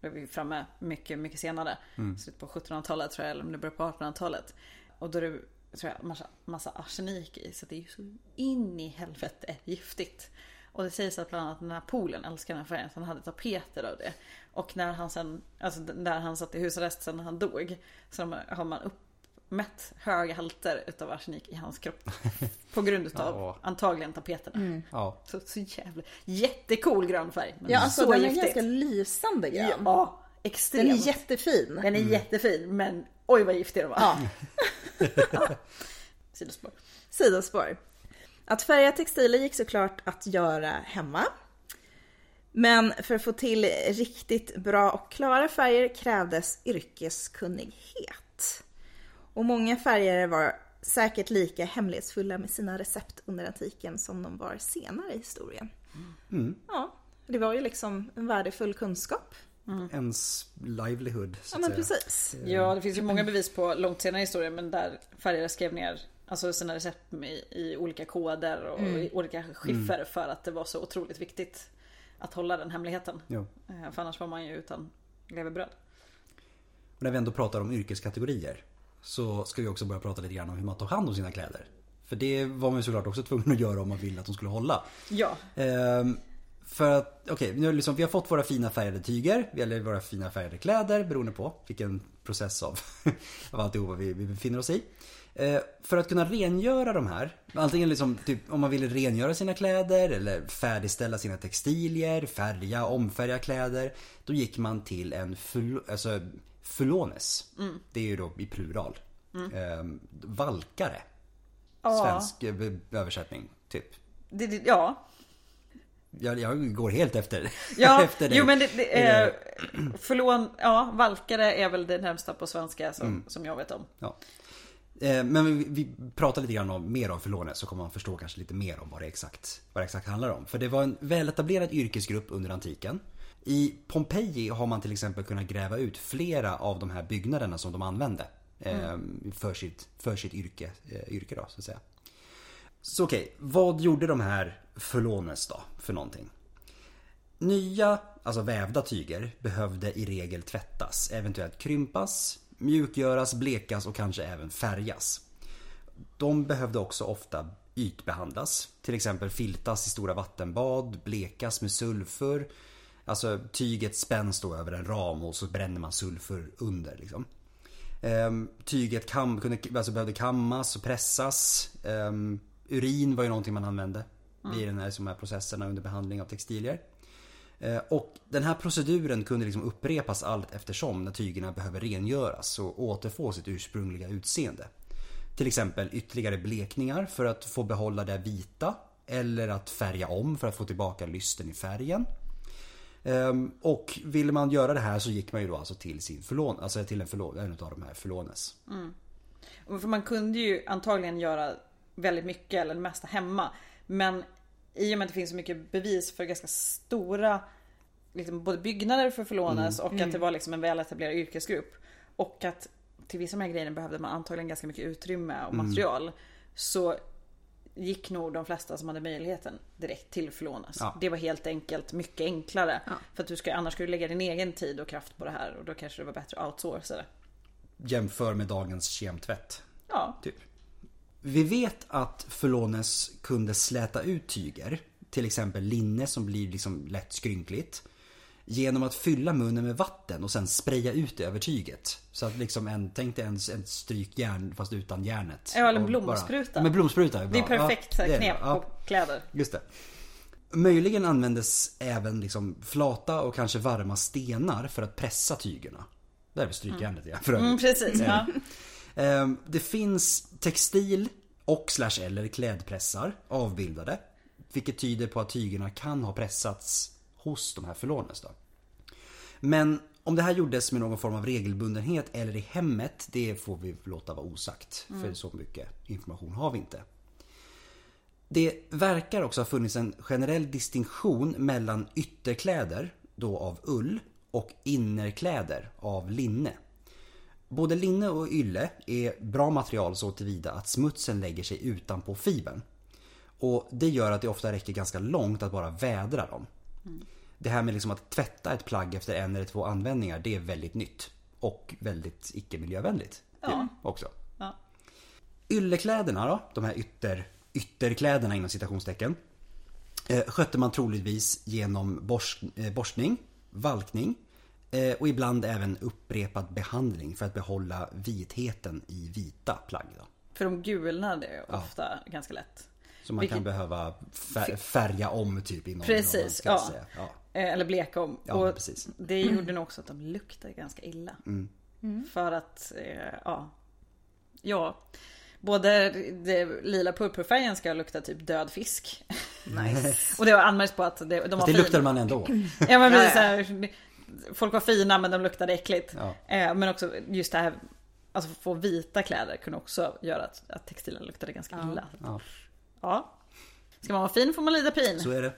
Det var vi framme mycket, mycket senare. Slutet på 1700-talet tror jag, eller om det börjar på 1800-talet. Och då är det tror jag, massa, massa arsenik i. Så det är ju så in i helvete giftigt. Och det sägs att bland annat Napoleon älskade den här färgen. Så han hade tapeter av det. Och när han sen, alltså där han satt i husarrest sen när han dog. Så har man uppmätt höga halter utav arsenik i hans kropp. <laughs> På grund utav Ja. antagligen tapeterna. Ja. Så, så jävla jättecool grön färg. Men Ja, alltså så den är giftigt. ganska lysande grön. Ja, Den extremt. är jättefin. Den är jättefin men oj vad giftig den var. Ja. <laughs> <laughs> Sidospår. Sidospår. Att färga textiler gick såklart att göra hemma. Men för att få till riktigt bra och klara färger krävdes yrkeskunnighet. Och många färgare var säkert lika hemlighetsfulla med sina recept under antiken som de var senare i historien. Ja, det var ju liksom en värdefull kunskap. Ens livelihood så Ja men säga. precis. Ja, det finns ju många bevis på långt senare i historien men där färgare skrev ner alltså sina recept i, i olika koder och i olika skiffer för att det var så otroligt viktigt att hålla den hemligheten. Jo. Eh, För annars var man ju utan levebröd. Och när vi ändå pratar om yrkeskategorier så ska vi också börja prata lite grann om hur man tar hand om sina kläder. För det var man såklart också tvungen att göra om man ville att de skulle hålla. Ja, Ehm, för att, okej, nu har liksom, vi har fått våra fina färgade tyger, eller våra fina färgade kläder beroende på vilken process av, <laughs> av alltihopa vi, vi befinner oss i. Eh, för att kunna rengöra de här, antingen liksom typ om man ville rengöra sina kläder eller färdigställa sina textilier, färga, omfärga kläder. Då gick man till en alltså, fulones. Det är ju då i plural. Eh, valkare. Svensk eh, översättning, typ. det, det, ja. Jag, jag går helt efter, Ja, <laughs> efter jo men det, det är, förlån, ja, valkare är väl det närmsta på svenska som, som jag vet om. Ja. Eh, Men vi, vi pratar lite grann om, mer om förlånet så kommer man förstå kanske lite mer om vad det exakt, vad det exakt handlar om. För det var en väletablerad yrkesgrupp under antiken. I Pompeji har man till exempel kunnat gräva ut flera av de här byggnaderna som de använde. eh, För, sitt, för sitt yrke, eh, yrke då så att säga. Så okej, vad gjorde de här förlånes då för någonting? Nya, alltså vävda tyger behövde i regel tvättas, eventuellt krympas, mjukgöras, blekas och kanske även färgas. De behövde också ofta ytbehandlas, till exempel filtas i stora vattenbad, blekas med sulfur. Alltså tyget spänns då över en ram och så bränner man sulfur under liksom. Ehm, tyget kam, kunde, alltså behövde kammas och pressas. Ehm, urin var ju någonting man använde i den här, som här processerna under behandling av textilier. Eh, Och den här proceduren kunde liksom upprepas allt eftersom när tygerna behöver rengöras och återfå sitt ursprungliga utseende. Till exempel ytterligare blekningar för att få behålla det vita eller att färga om för att få tillbaka lysten i färgen. Ehm, Och ville man göra det här så gick man ju då alltså till sin förlån, alltså till en, förlån, en av de här förlånes. Och För man kunde ju antagligen göra väldigt mycket eller det mesta hemma. Men i och med att det finns så mycket bevis för ganska stora liksom, både byggnader för Förlånes och att det var liksom en väletablerad yrkesgrupp. Och att till vissa av de här grejerna behövde man antagligen ganska mycket utrymme och material. Så gick nog de flesta som hade möjligheten direkt till Förlånes. Ja. Det var helt enkelt mycket enklare. För att du ska, annars ska du lägga din egen tid och kraft på det här och då kanske det var bättre att outsourca det. Jämför med dagens kemtvätt. Ja, Typ. Vi vet att Förlånes kunde släta ut tyger, till exempel linne som blir liksom lätt skrynkligt. Genom att fylla munnen med vatten och sen spraya ut det över tyget. Så att liksom en, tänk dig en, en strykjärn fast utan järnet. Ja, eller en blomspruta. Bara, med blomspruta är bra. det är perfekt Ja, det är knep på kläder. Just det. Möjligen användes även liksom flata och kanske varma stenar för att pressa tygerna. Det är väl strykjärnet ja, för övrigt. Mm, precis, ja. <laughs> Ehm, Det finns textil och slash eller klädpressar avbildade. Vilket tyder på att tygerna kan ha pressats hos de här förlånes då. Men om det här gjordes med någon form av regelbundenhet eller i hemmet, det får vi låta vara osagt. För så mycket information har vi inte. Det verkar också ha funnits en generell distinktion mellan ytterkläder, då av ull, och innerkläder av linne. Både linne och ylle är bra material så tillvida att smutsen lägger sig utanpå fibern. Och det gör att det ofta räcker ganska långt att bara vädra dem. Det här med liksom att tvätta ett plagg efter en eller två användningar, det är väldigt nytt. Och väldigt icke-miljövänligt. Ja. Också. Ja. Yllekläderna då, de här ytter, ytterkläderna inom citationstecken. Eh, skötte man troligtvis genom borst, eh, borstning, valkning eh, och ibland även upprepad behandling för att behålla vitheten i vita plagg. Då. För de gulnade är ofta ganska lätt. Så man Vilket- kan behöva fär, färga om typ inom Precis, ja. Säga. ja. Eh, Eller bleka om. Ja, och precis. det gjorde nog också att de luktade ganska illa. Mm. För att, eh, ja. Ja. Både det lila purpurfärgen ska lukta typ död fisk. <laughs> Nice. och det var anmärkt på att det, de var Fast det fina. luktade man ändå. <laughs> Ja men precis, här, Folk var fina men de luktade äckligt. Ja. Eh, men också just det här Alltså få vita kläder kunde också göra att, att textilen luktade ganska Ja. illa. Ja, Ja. Ska man vara fin får man lida pin. så är det.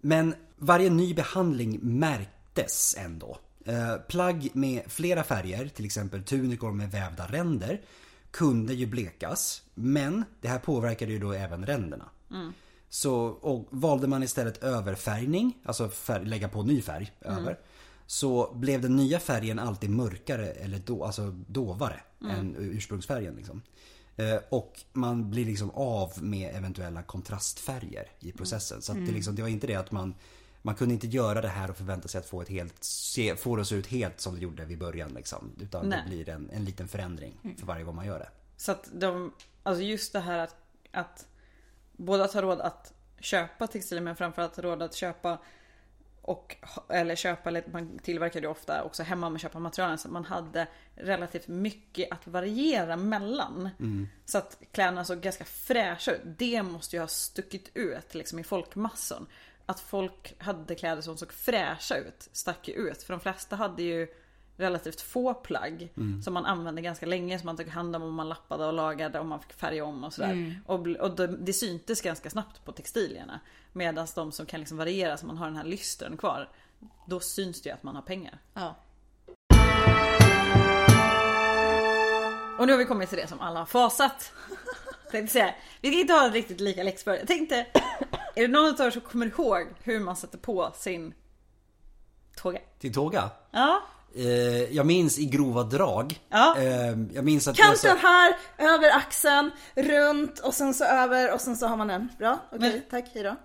Men varje ny behandling märktes ändå. Eh, plagg med flera färger, till exempel tunikor med vävda ränder, kunde ju blekas. Men det här påverkade ju då även ränderna. Så och valde man istället överfärgning, alltså färg, lägga på ny färg över. Så blev den nya färgen alltid mörkare eller då, alltså dovare än ursprungsfärgen. Liksom. Eh, och man blir liksom av med eventuella kontrastfärger i processen. Så det, liksom, det var inte det att man man kunde inte göra det här och förvänta sig att få, ett helt, se, få det att se ut helt som det gjorde vid början. Liksom. Utan Nej. det blir en, en liten förändring för varje gång man gör det. Så att de, alltså just det här att, att både att ha råd att köpa textilier men framförallt råd att köpa och, eller köpa, eller man tillverkade ju ofta också hemma med köpa materialen så man hade relativt mycket att variera mellan. Så att kläderna såg ganska fräscha ut. Det måste ju ha stuckit ut liksom i folkmassan. Att folk hade kläder som såg fräscha ut, stack ju ut. För de flesta hade ju relativt få plagg som man använde ganska länge som man tog hand om och man lappade och lagade och man fick färga om och sådär. Och, bl- och det, det syntes ganska snabbt på textilierna. Medan de som kan liksom variera så man har den här lystren kvar. Då syns det ju att man har pengar. Ja. Och nu har vi kommit till det som alla har fasat. <laughs> Tänkte säga, vi ska inte ha riktigt lika läxför. Jag tänkte, är det någon av er som kommer ihåg hur man sätter på sin tåga? Till tåga. Ja, Eh, jag minns i grova drag. Ja. Eh, jag minns att jag Kanten här, över axeln, runt och sen så över och sen så har man den. Bra, okej, Men- tack, hejdå.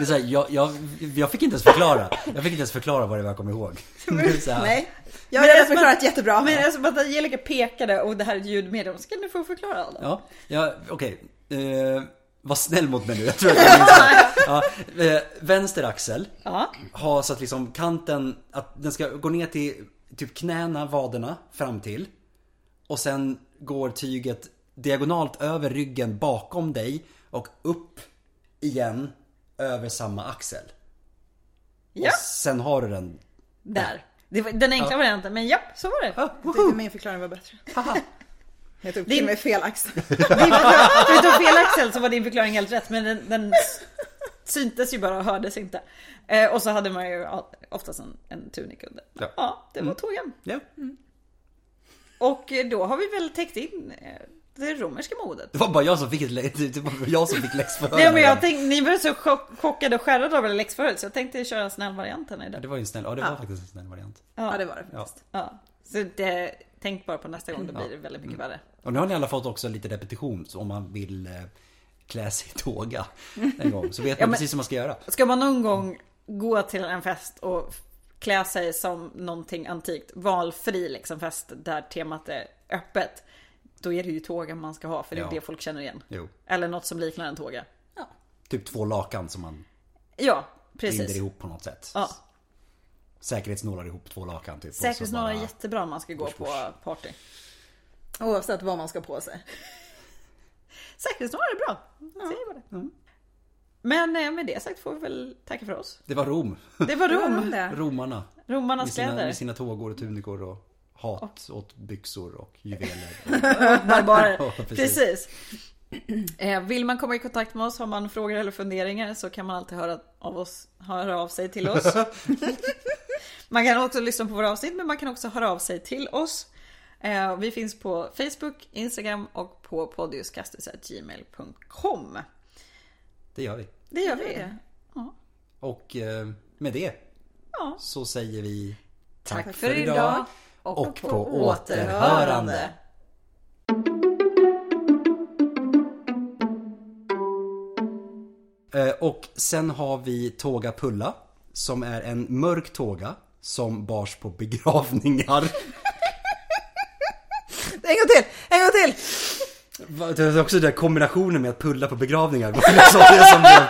Är <laughs> så här, jag, jag, jag fick inte ens förklara. Jag fick inte ens förklara vad det var jag kom ihåg. <laughs> Så Nej, jag Men har det är redan förklarat jättebra. men eftersom att Angelica pekade och det här är ett ljudmedium så kan du få förklara Adam. Ja, ja okej. Eh, var snäll mot mig nu. Jag tror att jag minns det. <laughs> ja, eh, Vänster axel Ja. har så att liksom kanten, att den ska gå ner till typ knäna, vaderna, fram till. Och sen går tyget diagonalt över ryggen bakom dig och upp igen över samma axel. Ja. Och sen har du den. Där. Det var den enkla varianten, men ja, så var det. Ah, tyckte woho! min förklaring var bättre. Jag tog Din- till mig fel axel. <laughs> Din förklaring- du tog fel axel så var din förklaring helt rätt, men den, den syntes ju bara och hördes inte. Eh, och så hade man ju ja, oftast en, en tunik under. Ja. Ja, det var tågen. Ja. Och eh, då har vi väl täckt in eh, det romerska modet. Det var bara jag som fick det var jag som fick läxförhör. Nej men jag tänkte, ni var så chock, chockade och skärrade av läxförut så jag tänkte köra snällvarianten Ja, idag. det var ju en snäll, ja det var faktiskt en snäll variant. Ja, det var det Ja. faktiskt. Ja. Så det, tänk bara på nästa gång, då blir det väldigt mycket värre. Och nu har ni alla fått också lite repetition så om man vill eh, klä sig i tåga <laughs> en gång. Så vet man precis hur man ska göra. Ska man någon gång gå till en fest och klä sig som någonting antikt, valfri liksom fest där temat är öppet. Då är det ju tågen man ska ha för det är Ja. det folk känner igen. Jo. Eller något som liknar en tåga. Typ två lakan som man Ja, binder precis. ihop på något sätt. Ja. Säkerhetsnålar ihop två lakan typ. och Säkerhetsnålar är jättebra om man ska gå på party. Oavsett vad man ska på sig. <laughs> Säkerhetsnålar är bra. Säger bara det. Men eh, med det sagt får vi väl tacka för oss. Det var Rom. Det var Rom. <laughs> Det. Romarna. Romarnas Med sina, kläder. med sina tågor och tunikor och hat åt byxor och <laughs> juveler. Barbarer. Ja, precis. Precis. Eh, Vill man komma i kontakt med oss, har man frågor eller funderingar så kan man alltid höra av, oss, höra av sig till oss. Man kan också lyssna på våra avsnitt men man kan också höra av sig till oss. Eh, Vi finns på Facebook, Instagram och på podiuskastus.gmail.com. Det gör vi. Det gör Det vi. gör det. Och eh, med det Ja. så säger vi Tack för idag och på återhörande. Eh, Och sen har vi Tåga Pulla som är en mörk tåga som bars på begravningar. <laughs> En gång till! En gång till! Det är också den kombinationen med att pulla på begravningar. <laughs> Det var liksom det som blev